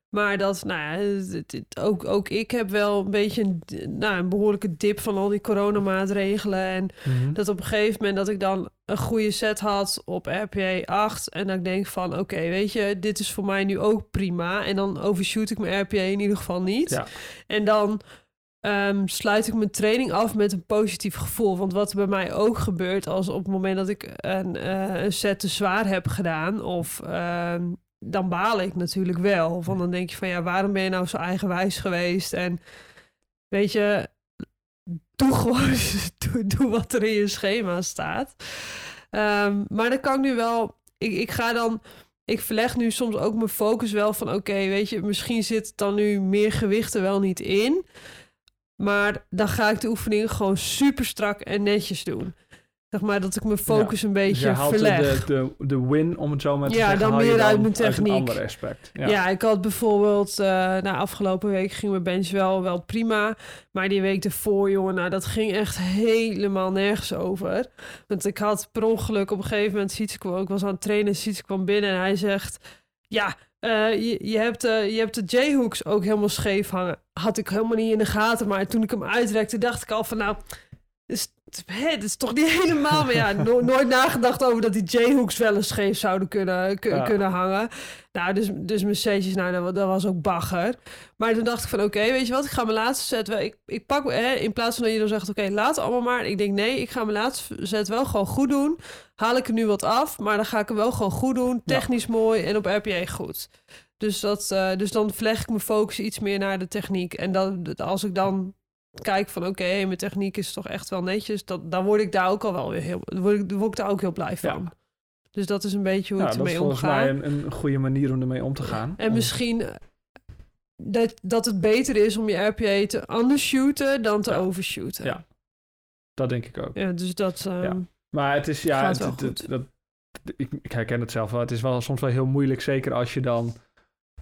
Maar dat, nou ja, ook, ook ik heb wel een beetje een, nou, een behoorlijke dip van al die coronamaatregelen. En Mhm. dat op een gegeven moment dat ik dan een goede set had op RPA 8 en dat ik denk van oké, weet je, dit is voor mij nu ook prima en dan overshoot ik mijn RPA in ieder geval niet. Ja. En dan ehm, sluit ik mijn training af met een positief gevoel. Want wat er bij mij ook gebeurt als op het moment dat ik een, eh, een set te zwaar heb gedaan of ehm, dan baal ik natuurlijk wel. Want dan denk je van ja, waarom ben je nou zo eigenwijs geweest? En weet je, doe gewoon doe, wat er in je schema staat. Ehm, maar dan kan ik nu wel. Ik, ik ga dan. Ik verleg nu soms ook mijn focus wel van oké, weet je, misschien zit dan nu meer gewicht er wel niet in. Maar dan ga ik de oefeningen gewoon super strak en netjes doen. Zeg maar dat ik mijn focus een Dus beetje je haalt verleg. de, de, de win, om het zo maar te Ja, zeggen, dan haal je meer uit dan mijn techniek. een ander aspect. Ja. Ja. ik had bijvoorbeeld, eh nou, afgelopen week ging mijn bench wel, wel prima. Maar die week ervoor, jongen, nou, dat ging echt helemaal nergens over. Want ik had per ongeluk op een gegeven moment, Siets kwam, ik was aan het trainen, Siets kwam binnen en hij zegt, ja, eh, je, je, hebt, eh, je hebt de J-hooks ook helemaal scheef hangen. Had ik helemaal niet in de gaten, maar toen ik hem uitrekte, dacht ik al van, nou, is, dit is toch niet helemaal... Maar ja, no- nooit nagedacht over dat die J-hooks wel eens scheef zouden kunnen, Ja. kunnen hangen. Nou, dus, dus mijn setjes, nou, dat, wa- dat was ook bagger. Maar toen dacht ik van, oké, weet je wat, ik ga mijn laatste set wel... Ik, ik pak, hè, in plaats van dat je dan zegt, oké, laat allemaal maar. Ik denk, nee, ik ga mijn laatste set wel gewoon goed doen. Haal ik er nu wat af, maar dan ga ik hem wel gewoon goed doen. Technisch mooi en op RPA goed. Dus, dat, eh, dus dan verleg ik mijn focus iets meer naar de techniek. En dat- als ik dan kijk van, oké, mijn techniek is toch echt wel netjes... Dat, dan word ik daar ook al wel weer heel... Word ik, word ik daar ook heel blij Ja. van. Dus dat is een beetje hoe Ja, ik dat is ermee volgens omga. mij een, een goede manier om ermee om te gaan. En Om- misschien eh, dat, dat het beter is om je RPA te undershooten dan te Ja. overshooten. Ja. Dat denk ik ook. Ja, dus dat... ehm, Ja. Maar het is, ja, het, het- het- dat, ik, ik herken het zelf wel. Het is wel soms wel heel moeilijk, zeker als je dan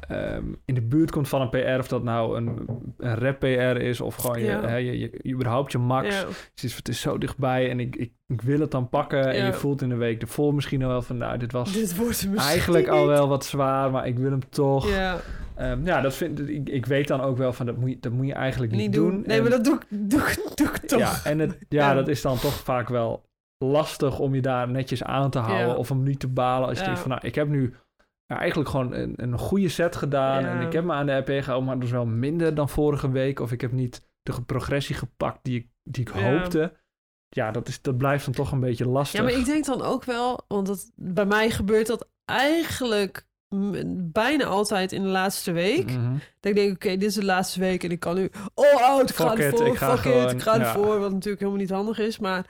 ehm, in de buurt komt van een PR, of dat nou een, een rep PR is, of gewoon je, Ja. hè, je, überhaupt je max. ja. Het, is, het is zo dichtbij en ik, ik, ik wil het dan pakken. En je voelt in de week ervoor misschien al wel van, nou, dit was Dit eigenlijk al wel wat zwaar, maar ik wil hem toch. Ja, Ehm, ja, dat vind ik, ik weet dan ook wel van, dat moet je, dat moet je eigenlijk niet, niet doen. Nee, En- maar dat doe ik, doe, ik- doe ik toch. ja, en het, ja, Ja. dat is dan toch vaak wel lastig om je daar netjes aan te houden. Ja. Of om niet te balen. Als je denkt van, nou, ik heb nu ja, eigenlijk gewoon een, een goede set gedaan. Ja. En ik heb me aan de RP gehouden, maar dat is wel minder dan vorige week. Of ik heb niet de progressie gepakt die ik, die ik Ja. hoopte. Ja, dat, is, dat blijft dan toch een beetje lastig. Ja, maar ik denk dan ook wel, want dat, bij mij gebeurt dat eigenlijk bijna altijd in de laatste week. Mhm. Dat ik denk, oké, dit is de laatste week en ik kan nu all out, ik ga Fuck it, ervoor, ik ga fuck it, gewoon, ik ga ervoor, wat natuurlijk helemaal niet handig is, maar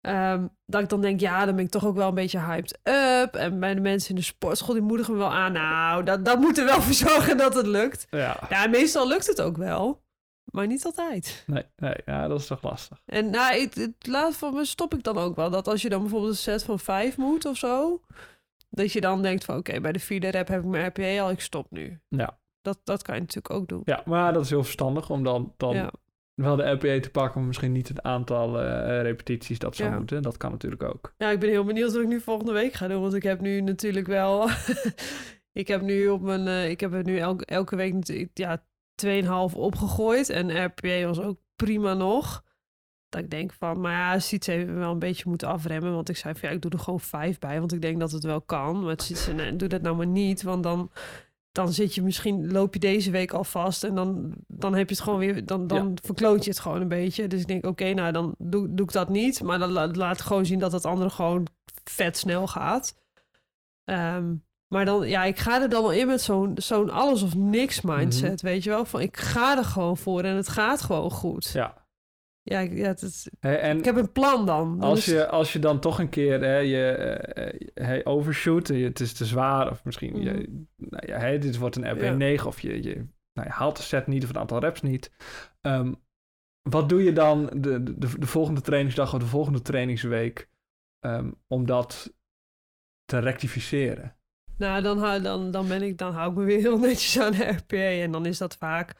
ehm, dat ik dan denk, ja, dan ben ik toch ook wel een beetje hyped up en bij de mensen in de sportschool, die moedigen me wel aan, nou, dat, dat moet er wel voor zorgen dat het lukt. Ja. Ja, meestal lukt het ook wel, maar niet altijd. Nee, nee, ja, dat is toch lastig. En nou, het, het laat van me stop ik dan ook wel. Dat als je dan bijvoorbeeld een set van vijf moet of zo, dat je dan denkt van oké, bij de vierde rep heb ik mijn RPE al, ik stop nu. Ja. Dat, dat kan je natuurlijk ook doen. Ja, maar dat is heel verstandig om dan, dan Ja. Wel de RPE te pakken, maar misschien niet het aantal eh, repetities dat zou Ja. moeten. Dat kan natuurlijk ook. Ja, ik ben heel benieuwd wat ik nu volgende week ga doen. Want ik heb nu natuurlijk wel. ik heb nu op mijn. eh, ik heb er nu elke, elke week ja, 2,5 opgegooid. En RPE was ook prima nog. Dat ik denk van, maar ja, Siets heeft me wel een beetje moeten afremmen. Want ik zei van ja, ik doe er gewoon vijf bij. Want ik denk dat het wel kan. Maar Siets zei, nee, doe dat nou maar niet. Want dan, dan zit je misschien, loop je deze week al vast. En dan, dan heb je het gewoon weer, dan, dan verkloot je het gewoon een beetje. Dus ik denk, oké, nou dan doe, doe ik dat niet. Maar dan la- laat gewoon zien dat het andere gewoon vet snel gaat. Ehm, maar dan, ja, ik ga er dan wel in met zo'n zo'n alles of niks mindset, weet je wel? Van ik ga er gewoon voor en het gaat gewoon goed. Ja. Ja, ik, ja het is, en ik heb een plan dan. Als, je, als je dan toch een keer hè, je, eh, hey, overshoot, je- het is te zwaar, of misschien Mhm. je, nou ja, hè, dit wordt een RP Ja. 9, of je, je, nou, je haalt de set niet of het aantal reps niet. Ehm, wat doe je dan de, de, de volgende trainingsdag of de volgende trainingsweek ehm, om dat te rectificeren? Nou, dan, hou, dan, dan, ben ik, dan hou ik me weer heel netjes aan de RPA. En dan is dat vaak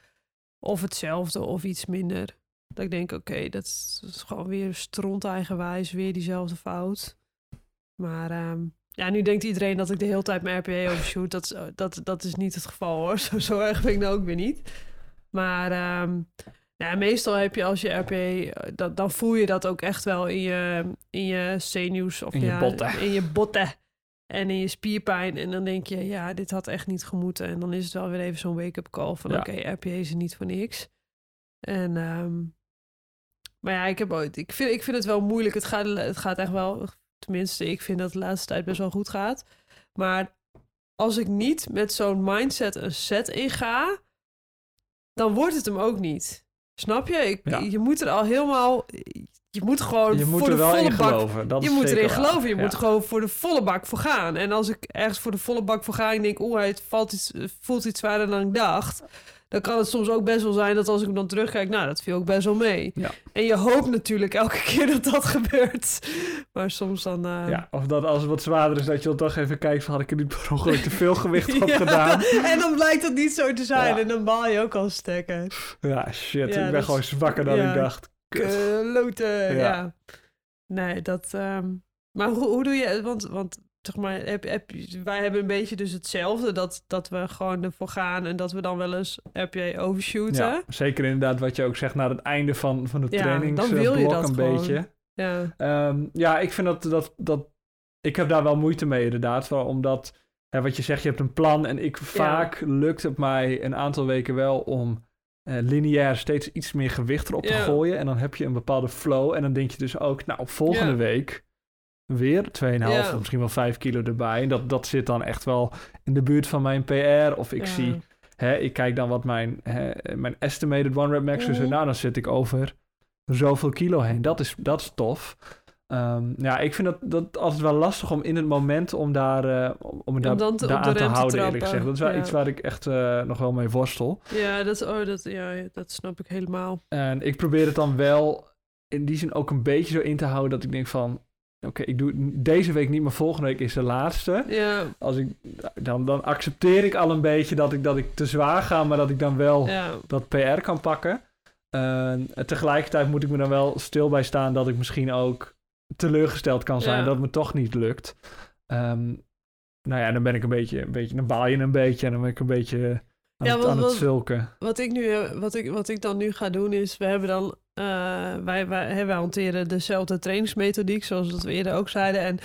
of hetzelfde of iets minder. Dat ik denk, oké, dat, is- dat is gewoon weer stront eigenwijs, weer diezelfde fout. Maar ehm, ja, nu denkt iedereen dat ik de hele tijd mijn RPA overshoot. Dat, is- dat, dat is niet het geval hoor. Zo, zo erg ben ik nou ook weer niet. Maar ehm, ja, meestal heb je als je RPA, eh, dat, dan voel je dat ook echt wel in je, in je zenuws. Of In je ja, botten. In je botten. En in je spierpijn. En dan denk je, ja, dit had echt niet gemoeten. En dan is het wel weer even zo'n wake-up call van... Ja. oké, RPA is er niet voor niks. En, ehm, maar ja, ik, heb ooit, ik, vind, ik vind het wel moeilijk. Het gaat, het gaat echt wel... Tenminste, ik vind dat de laatste tijd best wel goed gaat. Maar als ik niet met zo'n mindset een set inga... dan wordt het hem ook niet. Snap je? Ik, Ja. Je moet er al helemaal... Je moet gewoon Je moet voor er de wel volle bak geloven. Dat je moet erin geloven. Je Ja. moet gewoon voor de volle bak voor gaan. En als ik ergens voor de volle bak voor ga en denk... oeh, het valt iets, voelt iets zwaarder dan ik dacht... dan kan het soms ook best wel zijn dat als ik hem dan terugkijk... nou, dat viel ook best wel mee. Ja. En je hoopt natuurlijk elke keer dat dat gebeurt. Maar soms dan... eh, Ja, of dat als het wat zwaarder is, dat je dan toch even kijkt van had ik er niet per ongeluk te veel gewicht op gedaan. En dan blijkt dat niet zo te zijn. Ja. En dan baal je ook al stekker. Ja, shit. Ik ben dat gewoon zwakker dan ik dacht. Kloten, Ja. ja. Nee, dat... ehm, Maar hoe, hoe doe je... Want, want zeg maar, heb, heb, wij hebben een beetje dus hetzelfde. Dat, dat we gewoon ervoor gaan en dat we dan wel eens RPA overshooten. Ja, zeker inderdaad wat je ook zegt naar het einde van, van het Ja, trainingsblok wil je dat een gewoon. beetje. Ja. Ehm, ja, ik vind dat, dat, dat... Ik heb daar wel moeite mee inderdaad. Omdat, hè, wat je zegt, je hebt een plan. En ik vaak lukt het mij een aantal weken wel om eh, lineair steeds iets meer gewicht erop te gooien. En dan heb je een bepaalde flow. En dan denk je dus ook, nou, volgende week weer 2,5 Ja. of misschien wel 5 kilo erbij. En dat, dat zit dan echt wel in de buurt van mijn PR. Of ik Ja. zie, hè, ik kijk dan wat mijn, hè, mijn estimated one rep max is. Mhm. Nou, dan zit ik over zoveel kilo heen. Dat is, dat is tof. Ehm, ja, ik vind dat, dat altijd wel lastig om in het moment om daar, eh, om, daar, te- daar aan te houden, eerlijk gezegd. Dat is wel Ja. iets waar ik echt eh, nog wel mee worstel. Ja, dat, oh, dat, ja, dat snap ik helemaal. En ik probeer het dan wel in die zin ook een beetje zo in te houden dat ik denk van... Oké, ik doe het deze week niet, maar volgende week is de laatste. Ja, Als ik, dan, dan accepteer ik al een beetje dat ik, dat ik te zwaar ga, maar dat ik dan wel ja. dat PR kan pakken. En tegelijkertijd moet ik me dan wel stil bij staan dat ik misschien ook teleurgesteld kan zijn Ja. dat het me toch niet lukt. Ehm, nou ja, dan ben ik een beetje, een beetje, dan baal je een beetje en dan ben ik een beetje aan, Ja, het, wat- aan het zulken. Wat ik, nu, eh, wat, ik, wat ik dan nu ga doen is, we hebben dan, eh, wij, wij, wij hanteren dezelfde trainingsmethodiek, zoals dat we eerder ook zeiden. En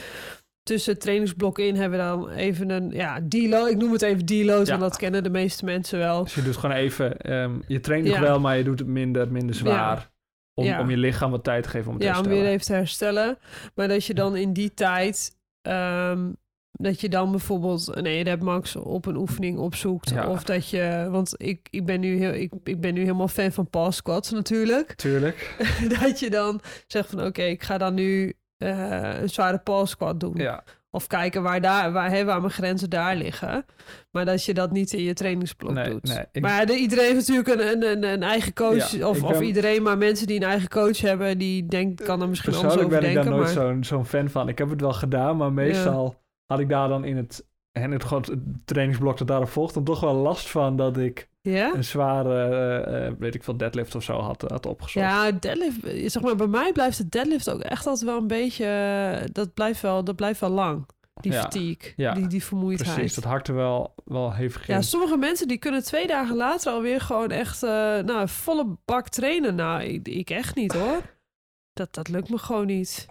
tussen het trainingsblok in hebben we dan even een, ja, deload. Ik noem het even deload, Ja. want dat kennen de meeste mensen wel. Dus je doet gewoon even, ehm, je traint nog Ja. wel, maar je doet het minder, minder zwaar. Om, Ja. om je lichaam wat tijd te geven om het te Ja, om herstellen. weer even te herstellen. Maar dat je dan in die tijd, ehm, dat je dan bijvoorbeeld een EREP max op een oefening opzoekt. Ja. Of dat je, want ik, ik, ben nu heel, ik, ik ben nu helemaal fan van pass squats natuurlijk. Tuurlijk. dat je dan zegt van oké, ik ga dan nu eh, een zware pass squat doen. Ja, Of kijken waar, daar, waar, hè, waar mijn grenzen daar liggen. Maar dat je dat niet in je trainingsblok Nee, doet. nee, ik- Maar de, iedereen heeft natuurlijk een, een, een, eigen coach. Ja, of, of iedereen, maar mensen die een eigen coach hebben... die denkt, kan er misschien anders persoonlijk over ben ik daar denken. nooit maar... zo'n zo'n fan van. Ik heb het wel gedaan, maar meestal had ik daar dan in het, en het, trainingsblok dat daarop volgt, dan toch wel last van dat ik Ja? een zware, eh, eh, weet ik veel, deadlift of zo had, had opgezocht. Ja, deadlift, eh, zeg maar, bij mij blijft de deadlift ook echt altijd wel een beetje... eh, Dat blijft wel, dat blijft wel lang, die Ja, fatigue, ja, die, die vermoeidheid. Precies, dat hakte wel, wel hevig in. Ja, sommige mensen die kunnen twee dagen later alweer gewoon echt eh, nou, volle bak trainen. Nou, ik, ik echt niet hoor. Dat, dat lukt me gewoon niet.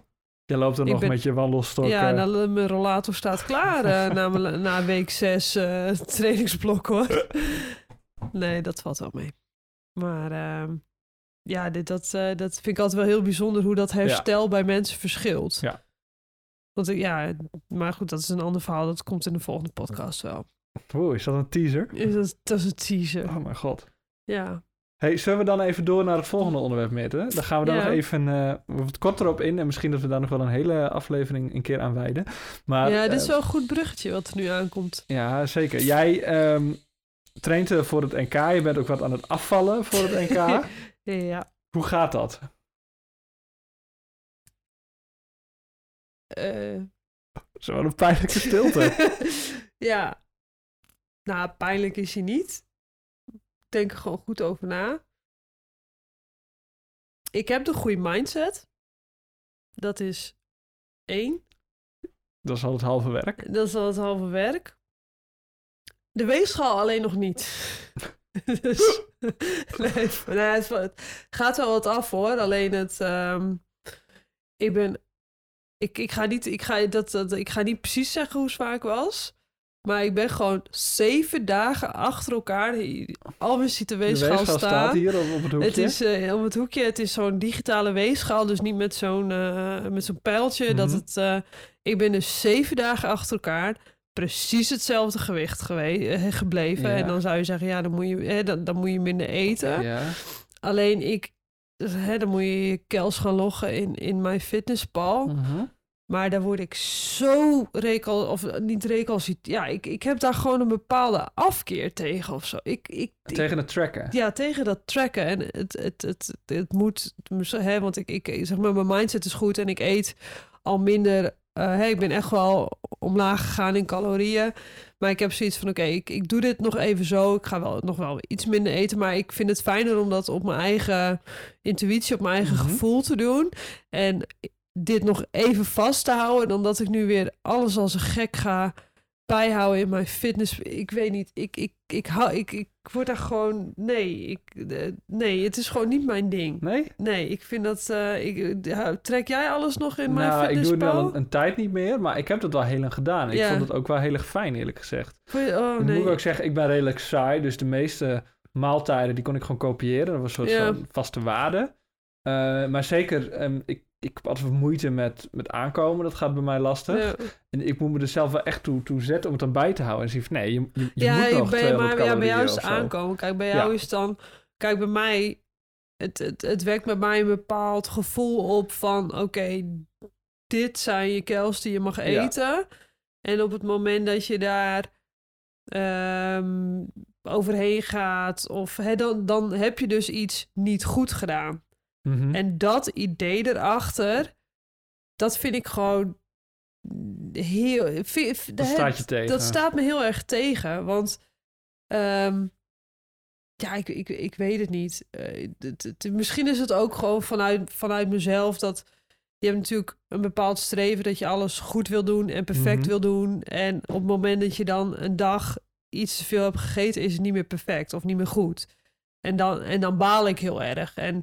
Je loopt er ik nog ben- met je wandelstok. ja, eh, dan, mijn rollator staat klaar eh, na, na week zes eh, trainingsblok hoor. Nee, dat valt wel mee. Maar ehm, ja, dit, dat, dat vind ik altijd wel heel bijzonder hoe dat herstel bij mensen verschilt. Ja. Want ja, maar goed, dat is een ander verhaal. Dat komt in de volgende podcast wel. Oeh, is dat een teaser? Is Dat, dat is een teaser. Oh mijn god. Ja. Hey, zullen we dan even door naar het volgende onderwerp, Mitte? Dan gaan we daar Ja. nog even eh, wat korter op in. En misschien dat we daar nog wel een hele aflevering een keer aan wijden. Maar, ja, dit is eh, wel een goed bruggetje wat er nu aankomt. Ja, zeker. Jij ehm, traint eh, voor het NK. Je bent ook wat aan het afvallen voor het NK. Ja. Hoe gaat dat? eh. Zo een pijnlijke stilte. ja. Nou, pijnlijk is hij niet. Denk er gewoon goed over na. Ik heb de goede mindset. Dat is één. dat is al het halve werk. Dat is al het halve werk. De weegschaal alleen nog niet. dus, nee, nee, het, het gaat wel wat af hoor. Alleen het. ehm, ik ben. Ik, ik, ga niet, ik, ga, dat, dat, ik ga niet precies zeggen hoe zwaar ik was. Maar ik ben gewoon zeven dagen achter elkaar. Alweer ziet de weegschaal, staan. staat hier op, op het hoekje. Het is eh, op het hoekje, het is zo'n digitale weegschaal, dus niet met zo'n eh, met zo'n pijltje. Dat Mhm. het, eh, ik ben dus zeven dagen achter elkaar precies hetzelfde gewicht gewe- eh, gebleven. Ja. En dan zou je zeggen, ja, dan moet je, hè, dan, dan moet je minder eten. Ja. Alleen ik, hè, dan moet je je kels gaan loggen in, in mijn fitnesspal. Mhm. Maar daar word ik zo recal, of eh, niet recalcit. Ja, ik, ik heb daar gewoon een bepaalde afkeer tegen of zo. Ik, ik, Tegen het tracken. ja, tegen dat tracken. En het, het, het, het, moet, hè, want ik, ik zeg maar, mijn mindset is goed en ik eet al minder. eh, hè, ik ben echt wel omlaag gegaan in calorieën. Maar ik heb zoiets van: oké, ik, ik doe dit nog even zo. Ik ga wel nog wel iets minder eten. Maar ik vind het fijner om dat op mijn eigen intuïtie, op mijn eigen Mhm. gevoel te doen. En dit nog even vast te houden. Dan dat ik nu weer alles als een gek ga bijhouden in mijn fitness. Ik weet niet. Ik, ik, ik, hou, ik, ik word daar gewoon. Nee, ik, eh, nee, het is gewoon niet mijn ding. Nee? Nee, ik vind dat. eh, ik, eh, trek jij alles nog in mijn nou, ik doe het al een, een tijd niet meer, maar ik heb dat wel heel lang gedaan. Ik Ja. vond het ook wel heel erg fijn, eerlijk gezegd. Je- oh nee. moet ik ook zeggen, ik ben redelijk saai, dus de meeste maaltijden die kon ik gewoon kopiëren. Dat was een soort Ja. van vaste waarde. Maar zeker, ehm, ik, ik heb altijd moeite met, met aankomen. Dat gaat bij mij lastig. Ja. En ik moet me er zelf wel echt toe, toe zetten om het dan bij te houden. En zie van, nee, je, je, je ja, moet nog bij, 200 maar, ja, bij jou is het aankomen. Kijk, bij jou Ja. is het dan... Kijk, bij mij... Het, het, het wekt bij mij een bepaald gevoel op van... Oké, dit zijn je kels die je mag eten. En op het moment dat je daar ehm, overheen gaat... Of, hè, dan, dan heb je dus iets niet goed gedaan. Mhm. En dat idee erachter... Dat vind ik gewoon heel... dat staat je tegen. dat staat me heel erg tegen, want ehm, ja, ik, ik, ik weet het niet. Eh, misschien is het ook gewoon vanuit, vanuit mezelf dat je hebt natuurlijk een bepaald streven dat je alles goed wil doen en perfect Mhm. wil doen. En op het moment dat je dan een dag iets te veel hebt gegeten, is het niet meer perfect of niet meer goed. En dan, en dan baal ik heel erg. En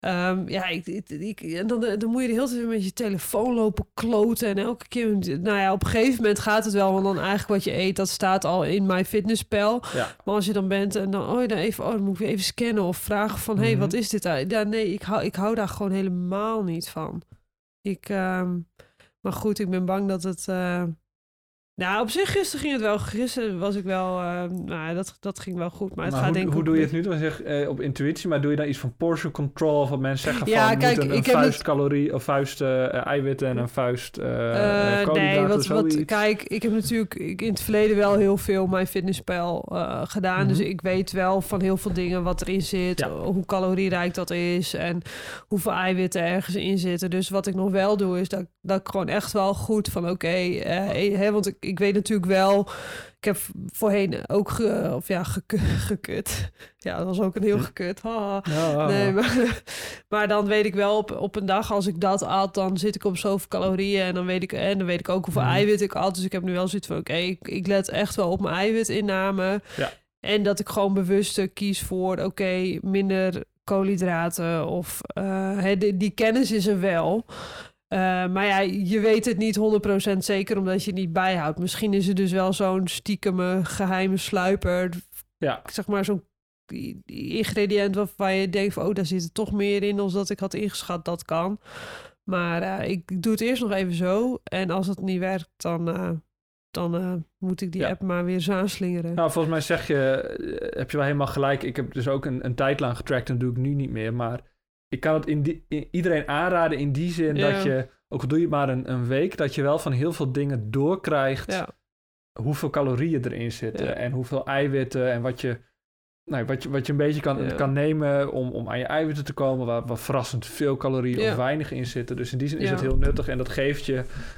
Ehm, ja, ik, ik, en dan, dan moet je de hele tijd met je telefoon lopen kloten. En elke keer, nou ja, op een gegeven moment gaat het wel. Want dan eigenlijk wat je eet, dat staat al in mijn fitnesspel. Ja. Maar als je dan bent en dan, oh, dan, even, oh, dan moet ik even scannen of vragen van, hé, hey, Mhm. wat is dit? uit? Ja, nee, ik hou, ik hou daar gewoon helemaal niet van. Ik, ehm, maar goed, ik ben bang dat het, eh, Nou, op zich gisteren ging het wel. Gisteren was ik wel... eh, nou, dat, dat ging wel goed. Maar het Maar gaat hoe, denk ik hoe doe je het nu? Dan zeg eh, op intuïtie, maar doe je dan iets van portion control? Of wat mensen zeggen Ja, van kijk, moet een, een ik heb het- vuist calorie of vuist eh, eiwitten en een vuist eh Eh, eh, nee, wat, wat, kijk, ik heb natuurlijk ik, in het verleden wel heel veel mijn fitnesspel eh, gedaan. Dus Mhm. ik weet wel van heel veel dingen wat erin zit, Ja. hoe calorierijk dat is en hoeveel eiwitten ergens in zitten. Dus wat ik nog wel doe, is dat, dat ik gewoon echt wel goed van oké, eh, hè, want ik, ik weet natuurlijk wel. Ik heb voorheen ook ge, of ja, geku- gekut. Ja, dat was ook een heel gekut. Ja, Nee, maar, maar dan weet ik wel op, op een dag als ik dat at, dan zit ik op zoveel calorieën en dan weet ik en dan weet ik ook hoeveel Mhm. eiwit ik at. Dus ik heb nu wel zoiets van oké, ik, ik let echt wel op mijn eiwitinname. Ja. En dat ik gewoon bewust kies voor oké, minder koolhydraten of hè, die, die kennis is er wel. Eh, maar ja, je weet het niet 100% zeker omdat je het niet bijhoudt. Misschien is er dus wel zo'n stiekeme geheime sluiper ja. zeg maar zo'n ingrediënt waarvan je denkt van oh daar zit er toch meer in dan dat ik had ingeschat dat kan maar eh, ik doe het eerst nog even zo en als het niet werkt dan eh, dan moet ik die Ja. app maar weer eens aanslingeren Nou, volgens mij zeg je, heb je wel helemaal gelijk. Ik heb dus ook een, een tijd lang getrackt en doe ik nu niet meer. Maar ik kan het in die, in- iedereen aanraden in die zin Ja. dat je, ook al doe je het maar een, een week, dat je wel van heel veel dingen doorkrijgt ja hoeveel calorieën erin zitten Ja. en hoeveel eiwitten en wat je, nou, wat je, wat je een beetje kan, kan nemen om, om aan je eiwitten te komen, waar, waar verrassend veel calorieën of weinig in zitten. Dus in die zin is het heel nuttig en dat geeft je,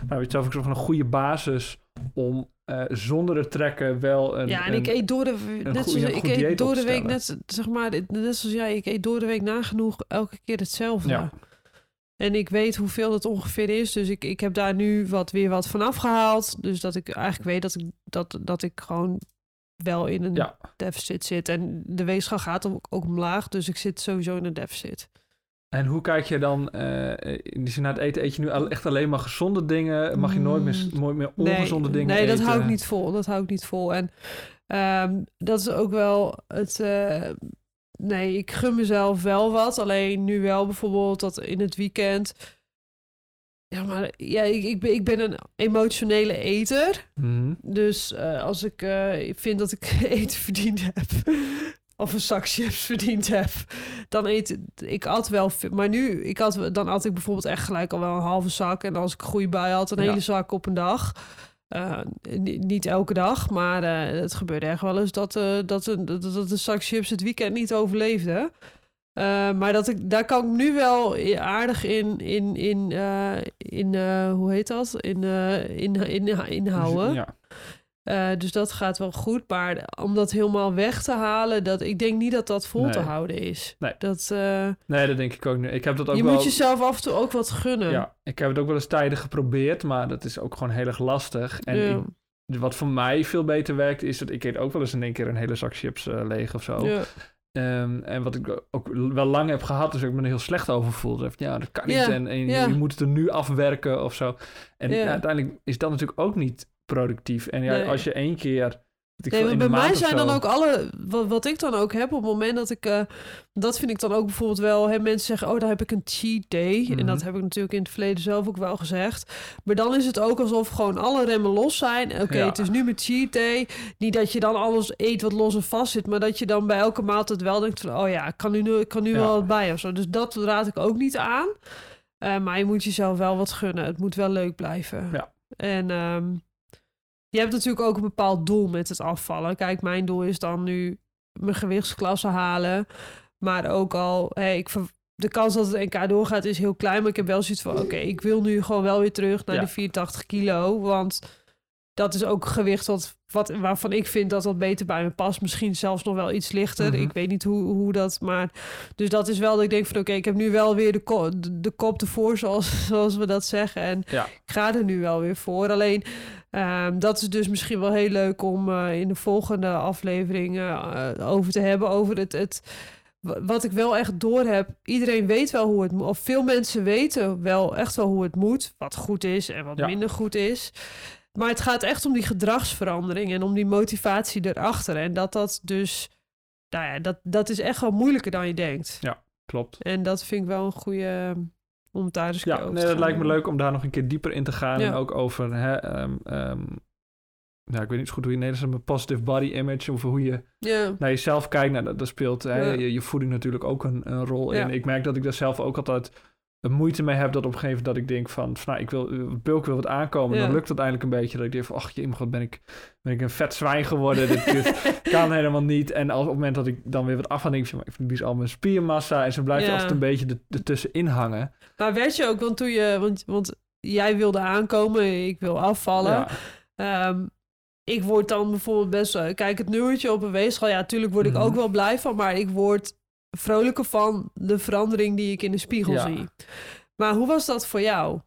nou, weet je zelf ook nog een goede basis om eh, zonder het trekken wel een... ja en een- ik eet door de net zoals ik eet door de week net zeg maar net zoals jij ik eet door de week nagenoeg elke keer hetzelfde Ja. En ik weet hoeveel dat ongeveer is. Dus ik, ik heb daar nu wat, weer wat van afgehaald. Dus dat ik eigenlijk weet dat ik, dat, dat ik gewoon wel in een Ja. deficit zit. En de weegschaal gaat ook, ook omlaag. Dus ik zit sowieso in een deficit. En hoe kijk je dan, eh, in die zin na het eten, eet je nu echt alleen maar gezonde dingen? Mag je nooit meer, Mm, nooit meer Nee, ongezonde dingen Nee, dat eten? hou ik niet vol. Dat hou ik niet vol. En ehm, dat is ook wel het... eh, nee, ik gun mezelf wel wat. Alleen nu wel bijvoorbeeld dat in het weekend... Ja, maar ja, ik, ik, ben, ik ben een emotionele eter. Mhm. Dus eh, als ik eh, vind dat ik eten verdiend heb, of een zak chips verdiend heb, dan eet ik at wel. veel. Maar nu, ik had, dan at ik bijvoorbeeld echt gelijk al wel een halve zak. En als ik een goede bui had, een Ja. hele zak op een dag. Eh, ni- niet elke dag, maar eh, het gebeurde echt wel eens dat, eh, dat, een, dat, dat een zak chips het weekend niet overleefde. Maar dat ik, daar kan ik nu wel aardig in, in, in, in hoe heet dat? In, eh, in, in, inhouden. Ja. Eh, dus dat gaat wel goed. Maar om dat helemaal weg te halen, dat, ik denk niet dat dat vol te houden is. Nee. Dat, eh, Nee, dat denk ik ook niet. Ik heb dat ook je wel... moet jezelf af en toe ook wat gunnen. Ja, ik heb het ook wel eens tijden geprobeerd, maar dat is ook gewoon heel erg lastig. En Ja. ik- wat voor mij veel beter werkt, is dat ik eet ook wel eens in één keer een hele zak chips eh, leeg of zo. Ja. Ehm, en wat ik ook wel lang heb gehad, dus ik me er heel slecht over voelde. Ja, dat kan niet en, je moet het er nu afwerken of zo. En ja, uiteindelijk is dat natuurlijk ook niet productief. En ja, Nee. als je één keer... ik Nee, veel, bij mij zijn dan ook alle, wat, wat ik dan ook heb op het moment dat ik, eh, dat vind ik dan ook bijvoorbeeld wel, hè, mensen zeggen, oh, daar heb ik een cheat day. En Mhm. dat heb ik natuurlijk in het verleden zelf ook wel gezegd. Maar dan is het ook alsof gewoon alle remmen los zijn. Oké, Ja. het is nu mijn cheat day. Niet dat je dan alles eet wat los en vast zit, maar dat je dan bij elke maaltijd wel denkt van, oh ja, ik kan nu, ik kan nu Ja. wel wat bij of zo. Dus dat raad ik ook niet aan. Eh, maar je moet jezelf wel wat gunnen. Het moet wel leuk blijven. Ja. En ehm, je hebt natuurlijk ook een bepaald doel met het afvallen. Kijk, mijn doel is dan nu mijn gewichtsklasse halen. Maar ook al, hey, ik de kans dat het NK doorgaat is heel klein. Maar ik heb wel zoiets van, oké, ik wil nu gewoon wel weer terug naar Ja. de 84 kilo. Want dat is ook gewicht wat, wat, waarvan ik vind dat dat beter bij me past. Misschien zelfs nog wel iets lichter. Mhm. Ik weet niet hoe, hoe dat, maar... Dus dat is wel dat ik denk van, oké, ik heb nu wel weer de, ko- de, de kop ervoor, zoals, zoals we dat zeggen. En Ja. ik ga er nu wel weer voor. Alleen, ehm, dat is dus misschien wel heel leuk om eh, in de volgende aflevering eh, over te hebben. Over het, het, wa- wat ik wel echt door heb. Iedereen weet wel hoe het moet. Of veel mensen weten wel echt wel hoe het moet. Wat goed is en wat Ja. minder goed is. Maar het gaat echt om die gedragsverandering en om die motivatie erachter. En dat dat dus, nou ja, dat, dat is echt wel moeilijker dan je denkt. Klopt. En dat vind ik wel een goede om het daar eens een Ja, over nee, te dat lijkt me leuk om daar nog een keer dieper in te gaan. Ja. En ook over hè, ehm, nou, ik weet niet zo goed hoe je in Nederlands maar positive body image, of hoe je Ja. naar jezelf kijkt. Nou, dat, dat speelt hè, je, je voeding natuurlijk ook een, een rol in. Ik merk dat ik daar zelf ook altijd een moeite mee heb dat op een gegeven moment dat ik denk van, van nou, ik wil, eh, bulk wil wat aankomen. Ja. Dan lukt het eindelijk een beetje dat ik denk van, ach jee, god, ben ik, ben ik een vet zwijn geworden. dit, kan helemaal niet. En als, op het moment dat ik dan weer wat af denk ik van, maar ik verlies al mijn spiermassa. En zo blijft je Ja. altijd een beetje er- ertussenin hangen. Maar werd je ook, want toen je, want, want jij wilde aankomen, ik wil afvallen. Ja. Ehm, ik word dan bijvoorbeeld best wel... Kijk, het nummertje op een weegschaal, ja, natuurlijk word ik Mhm. ook wel blij van. Maar ik word vrolijker van de verandering die ik in de spiegel Ja. zie. Maar hoe was dat voor jou?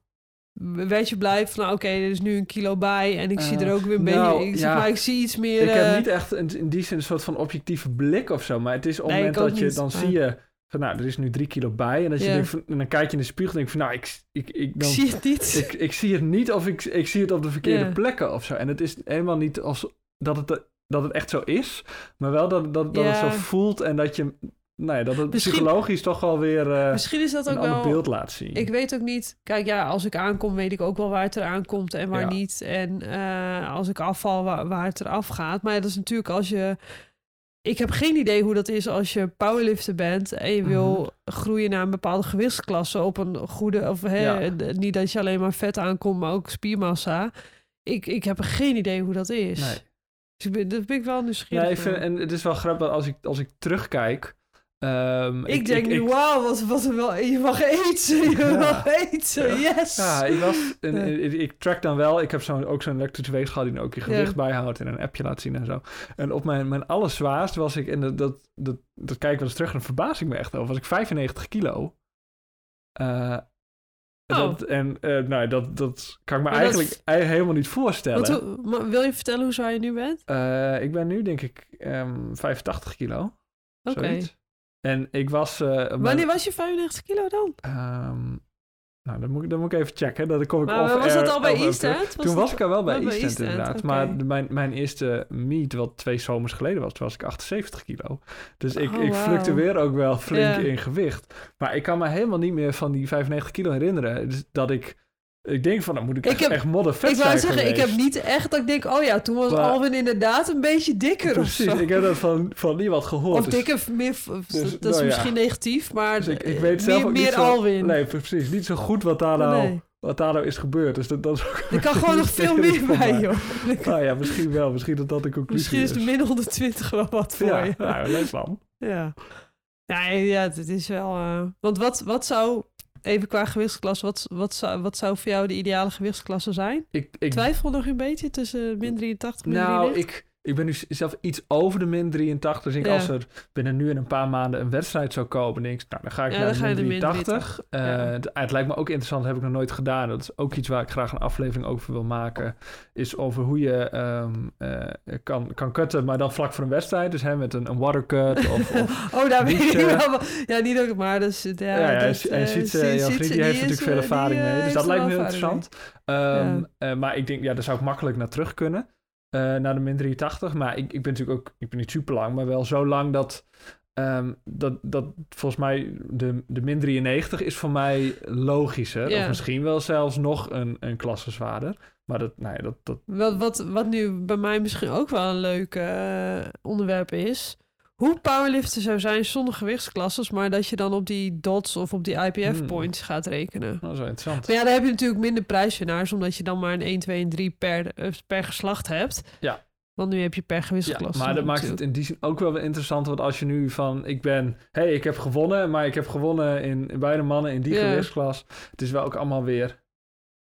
Werd je blij van, nou oké, er is nu een kilo bij en ik zie Eh, er ook weer een nou, beetje... Ik, zeg ja. maar, ik zie iets meer... Ik eh, heb niet echt een, in die zin een soort van objectieve blik of zo. Maar het is op het Nee, moment ik dat je dan zie je van nou, er is nu drie kilo bij. En, dat je Ja. denkt van, en dan kijk je in de spiegel en denk van nou, ik, ik, ik, ik dan, zie het niet. ik, ik zie het niet of ik, ik zie het op de verkeerde plekken of zo. En het is helemaal niet als dat het, dat het echt zo is. Maar wel dat, dat, dat het zo voelt en dat je... Ja, dat het Misschien- psychologisch toch wel weer eh, Misschien is dat ook wel... beeld laat zien. Ik weet ook niet. Kijk, ja, als ik aankom, weet ik ook wel waar het eraan komt en waar Ja. niet. En eh, als ik afval, waar, waar het eraf gaat. Maar dat is natuurlijk als je. Ik heb geen idee hoe dat is als je powerlifter bent en je wil Mhm. groeien naar een bepaalde gewichtsklasse op een goede. Of hè, Ja. niet dat je alleen maar vet aankomt, maar ook spiermassa. Ik, ik heb geen idee hoe dat is. Nee. Dus ik ben, dat ben ik wel nieuwsgierig. Ja, ik vind, en het is wel grappig als ik, als ik terugkijk. Ehm, ik, denk nu, ik- wauw, wat, wat wel, je mag eten, je Ja. mag eten, yes. Ja, ik was. En, ik, ik track dan wel. Ik heb zo'n ook zo'n elektrische weegschaal die dan ook je gewicht Ja. bijhoudt en een appje laat zien en zo. En op mijn, mijn allerzwaarst was ik, en dat, dat, dat, dat kijk ik wel eens terug en dan verbaas ik me echt over, was ik 95 kilo. Eh, Oh. dat, en eh, nou, dat, dat kan ik me Maar eigenlijk ei- helemaal niet voorstellen. Maar wil je vertellen hoe zwaar je nu bent? Eh, ik ben nu denk ik ehm 85 kilo. Oké. En ik was... eh, Wanneer was je 95 kilo dan? ehm, nou, dan moet, ik, dan moet ik even checken. Dat kom ik Maar off was dat al bij East. End? Toen was ik al wel bij East End inderdaad. Maar mijn, mijn eerste meet, wat twee zomers geleden was, toen was ik 78 kilo. Dus ik, Oh, ik fluctueer ook wel flink in gewicht. Maar ik kan me helemaal niet meer van die 95 kilo herinneren. Dus dat ik... Ik denk van, dan moet ik, Ik echt, heb- echt moddervet Ik wou zijn zeggen, ik heb niet echt dat ik denk, oh ja, toen was Maar- Alvin inderdaad een beetje dikker Precies, ik heb dat van, van niemand gehoord. of dus- dikker, meer, Dus, dat is nou ja. misschien negatief, maar Dus ik, ik weet zelf meer, ook niet meer zo, Alvin. Nee, precies. Niet zo goed wat daar nou, Nee. wat daar nou is gebeurd. Dus dat, dat is ook Er kan gewoon nog veel meer bij, joh. Nou ja, misschien wel. Misschien dat dat de conclusie Misschien is de min 120 wel wat voor Ja, je. nou, leuk man. Ja. Ja, ja, het is wel... eh, Want wat, wat zou, even qua gewichtsklasse, wat, wat, zou, wat zou voor jou de ideale gewichtsklasse zijn? Ik, ik, Twijfel nog een beetje tussen min 83 en min nou, 93? ik, ik ben nu zelf iets over de min 83. Dus ik Ja. als er binnen nu en een paar maanden een wedstrijd zou komen, denk ik, nou, dan ga ik Ja, naar de min de min 83. Eh, Ja. het, het lijkt me ook interessant, dat heb ik nog nooit gedaan. Dat is ook iets waar ik graag een aflevering over wil maken. Is over hoe je ehm, eh, kan, kan cutten, maar dan vlak voor een wedstrijd. Dus hè, met een, een watercut of, of Oh, daar weet ik eh, wel. Ja, niet ook, maar dus... Ja, Ja, en eh, ziet, Siet- uh, die heeft is, natuurlijk veel eh, ervaring die, mee. eh, Dus dat lijkt me heel interessant. Ehm, eh, maar ik denk, ja, daar zou ik makkelijk naar terug kunnen. Eh, naar de min 83. Maar ik, ik ben natuurlijk ook, ik ben niet super lang, maar wel zo lang dat, ehm, dat, dat volgens mij de, de min 93 is voor mij logischer. Ja. Of misschien wel zelfs nog een, een klasse zwaarder. Maar dat, nou ja, dat, dat, Wat, wat, wat nu bij mij misschien ook wel een leuk eh, onderwerp is. Hoe powerliften zou zijn zonder gewichtsklasses, maar dat je dan op die dots of op die Hmm. IPF-points gaat rekenen. dat is wel interessant. Maar ja, dan heb je natuurlijk minder prijswinnaars, omdat je dan maar een 1, 2 en 3 per, eh, per geslacht hebt. Ja. Want nu heb je per Ja, gewichtsklasse. maar dat maakt het in die zin ook wel weer interessant. Want als je nu van, ik ben, hé, hey, ik heb gewonnen, maar ik heb gewonnen in, in beide mannen in die Ja. gewichtsklas. Het is wel ook allemaal weer,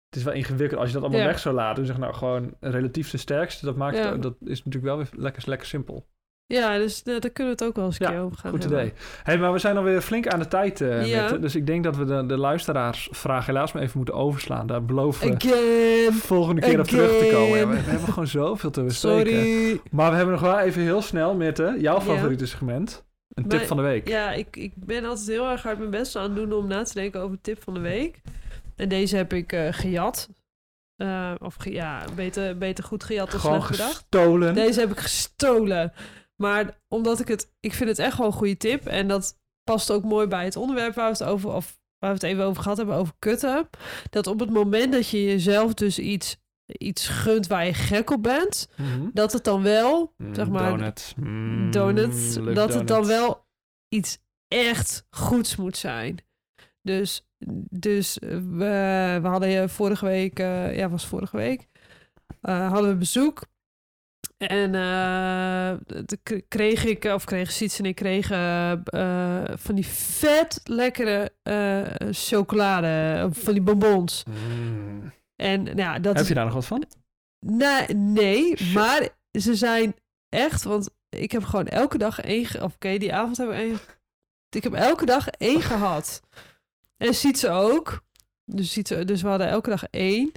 het is wel ingewikkeld. Als je dat allemaal Ja. weg zou laten, dus zeg nou gewoon relatief de sterkste, dat maakt, Ja. het, dat is natuurlijk wel weer lekker, lekker simpel. Ja, dus eh, daar kunnen we het ook wel eens een Ja, keer over gaan Goed hebben. idee. Hey, maar we zijn alweer flink aan de tijd, eh Ja. Mette. Dus ik denk dat we de, de luisteraarsvraag helaas maar even moeten overslaan. Daar beloven we Again. volgende keer op terug te komen. Ja, we, hebben gewoon zoveel te bespreken. Sorry. Maar we hebben nog wel even heel snel, Mette, jouw favoriete segment. Een tip van de week. Ja, ik, ik ben altijd heel erg hard mijn best aan het doen om na te denken over tip van de week. En deze heb ik eh, gejat. Eh, of ja, beter, beter goed gejat dan Gewoon slecht bedacht. gestolen. Deze heb ik gestolen. Maar omdat ik het... Ik vind het echt wel een goede tip. En dat past ook mooi bij het onderwerp waar we het over... Of waar we het even over gehad hebben, over kutten. Dat op het moment dat je jezelf dus iets iets gunt waar je gek op bent, Mhm. dat het dan wel, Mm, zeg maar, Donuts. Mm, donuts, dat het dan wel iets echt goeds moet zijn. Dus, dus eh, we, we hadden vorige week, eh, ja, was vorige week, eh, hadden we bezoek. En eh, kreeg ik, of kreeg Siets en ik kregen eh, van die vet lekkere eh, chocolade, van die bonbons. Mm. En nou ja, dat Heb je daar nog wat van? Nee, nee maar ze zijn echt, want ik heb gewoon elke dag één, of oké, die avond hebben we één, ik heb elke dag één gehad. En ziet ze ook. Dus, ziet ze, dus we hadden elke dag één.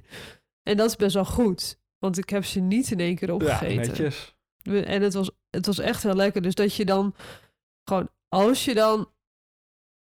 En dat is best wel goed, want ik heb ze niet in één keer Ja, opgegeten. netjes. We- En het was, het was echt heel lekker. Dus dat je dan gewoon, als je dan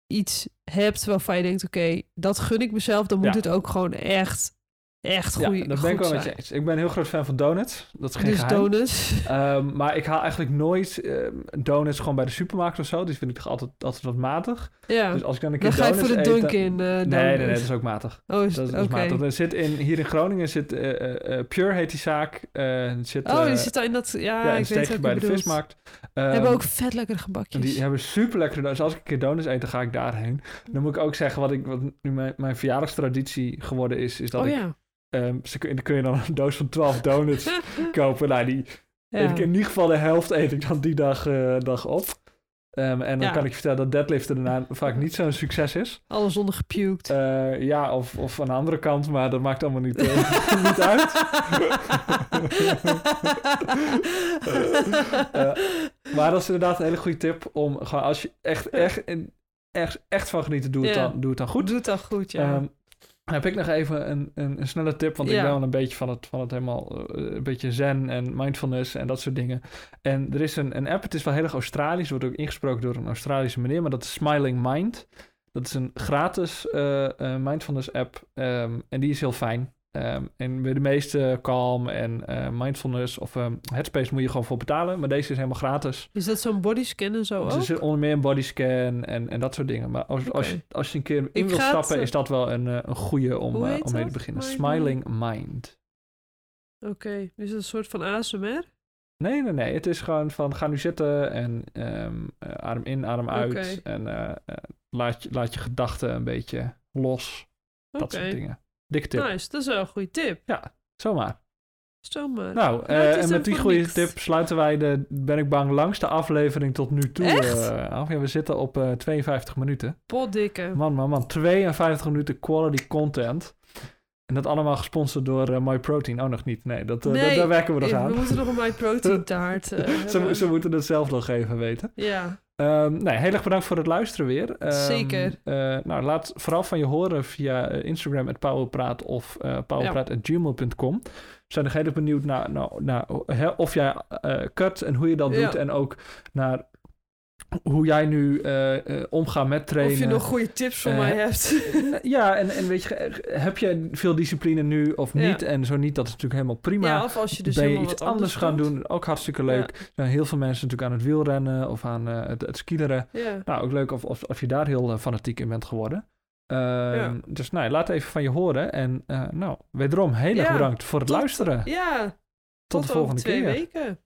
iets hebt waarvan je denkt, oké, dat gun ik mezelf, dan moet Ja. het ook gewoon echt, echt Ja, goeie, dat ben ik goed wel met je zijn. eens. Ik ben een heel groot fan van donuts. Dat is geen Dus geheim. donuts. Ehm, maar ik haal eigenlijk nooit ehm, donuts gewoon bij de supermarkt of zo. Die vind ik toch altijd, altijd wat matig. Ja, Dus als ik dan een keer dan ga je voor de Dunkin' eh Nee, nee, nee, dat is ook matig. Oh, is Dat is, het? matig. Er zit in, hier in Groningen zit eh, Pure heet die zaak. Het zit, Oh, die zit daar in dat... Ja, ja, ik weet wat bij de bedoelt. vismarkt. We hebben Ehm, ook vet lekkere gebakjes. Die hebben super lekkere donuts. Als ik een keer donuts eet, dan ga ik daarheen. Dan moet ik ook zeggen, wat, ik, wat nu mijn, mijn verjaardagstraditie geworden is, is dat oh ik... ja. Ehm, ze dan kun je dan een doos van 12 donuts kopen. Nou, die ja. eet ik in ieder geval de helft eet ik dan die dag, eh, dag op. Ehm, en dan Ja. kan ik je vertellen dat deadliften daarna vaak niet zo'n succes is. Alles ondergepuked. Eh, ja, of, of aan de andere kant, maar dat maakt allemaal niet, eh, niet uit. Maar dat is inderdaad een hele goede tip om gewoon als je echt, echt, echt, echt van genieten, doe het, Ja. dan, doe het dan goed. Doe het dan goed, ja. Ehm, heb ik nog even een, een, een snelle tip, want ik ben wel een beetje van het, van het helemaal, eh, een beetje zen en mindfulness en dat soort dingen. En er is een, een app, het is wel heel erg Australisch, wordt ook ingesproken door een Australische meneer, maar dat is Smiling Mind. Dat is een gratis eh, eh, mindfulness app ehm, en die is heel fijn. Ehm, en bij de meeste calm en eh, mindfulness of ehm, headspace moet je gewoon voor betalen, maar deze is helemaal gratis. Is dat zo'n bodyscan en zo Dus ook? er zit onder meer een bodyscan en, en dat soort dingen. Maar als, als, je, als je een keer in wil het, stappen, eh, is dat wel een, eh, een goede om, om mee te dat? beginnen. Mind- Smiling Mind. Oké, is het een soort van ASMR? Nee, nee, nee. Het is gewoon van ga nu zitten en ehm, eh, adem in, adem uit. En laat, je, laat je gedachten een beetje los. Dat soort dingen. Dikke tip. nice. Dat is wel een goede tip. Zomaar. Zomaar. Nou, Ja, eh, en met die goede niks. tip sluiten wij de, ben ik bang, langste aflevering tot nu toe Echt? eh, af. Ja, we zitten op eh 52 minuten. Potdikke. Man, man, man. 52 minuten quality content. En dat allemaal gesponsord door MyProtein. Oh, nog niet. Nee, dat, Nee, dat- daar werken we nog Eh, aan. We moeten nog een My Protein taart Ze, ze moeten het zelf nog even weten. Ja, Ehm, nee, heel erg bedankt voor het luisteren weer. Ehm, Zeker. eh, nou, laat vooral van je horen via eh, Instagram, het Powerpraat of eh powerpraat.gmail.com. We zijn nog heel erg benieuwd naar, naar, naar hè, of jij eh cut en hoe je dat Ja. doet. En ook naar hoe jij nu eh, eh, omgaat met trainen. of je nog goede tips voor Eh, mij hebt. Ja, en, en weet je, heb je veel discipline nu of Ja. niet? En zo niet, dat is natuurlijk helemaal prima. ja, of als je dus ben je iets wat anders gaan doet. doen, ook hartstikke leuk. Er zijn heel veel mensen natuurlijk aan het wielrennen of aan het, het skileren. Ja. Nou, ook leuk of, of, of je daar heel fanatiek in bent geworden. Ehm, Ja. Dus nou, laat even van je horen. En nou, wederom heel erg bedankt voor het tot- luisteren. ja, Tot, tot, de volgende twee keer. weken.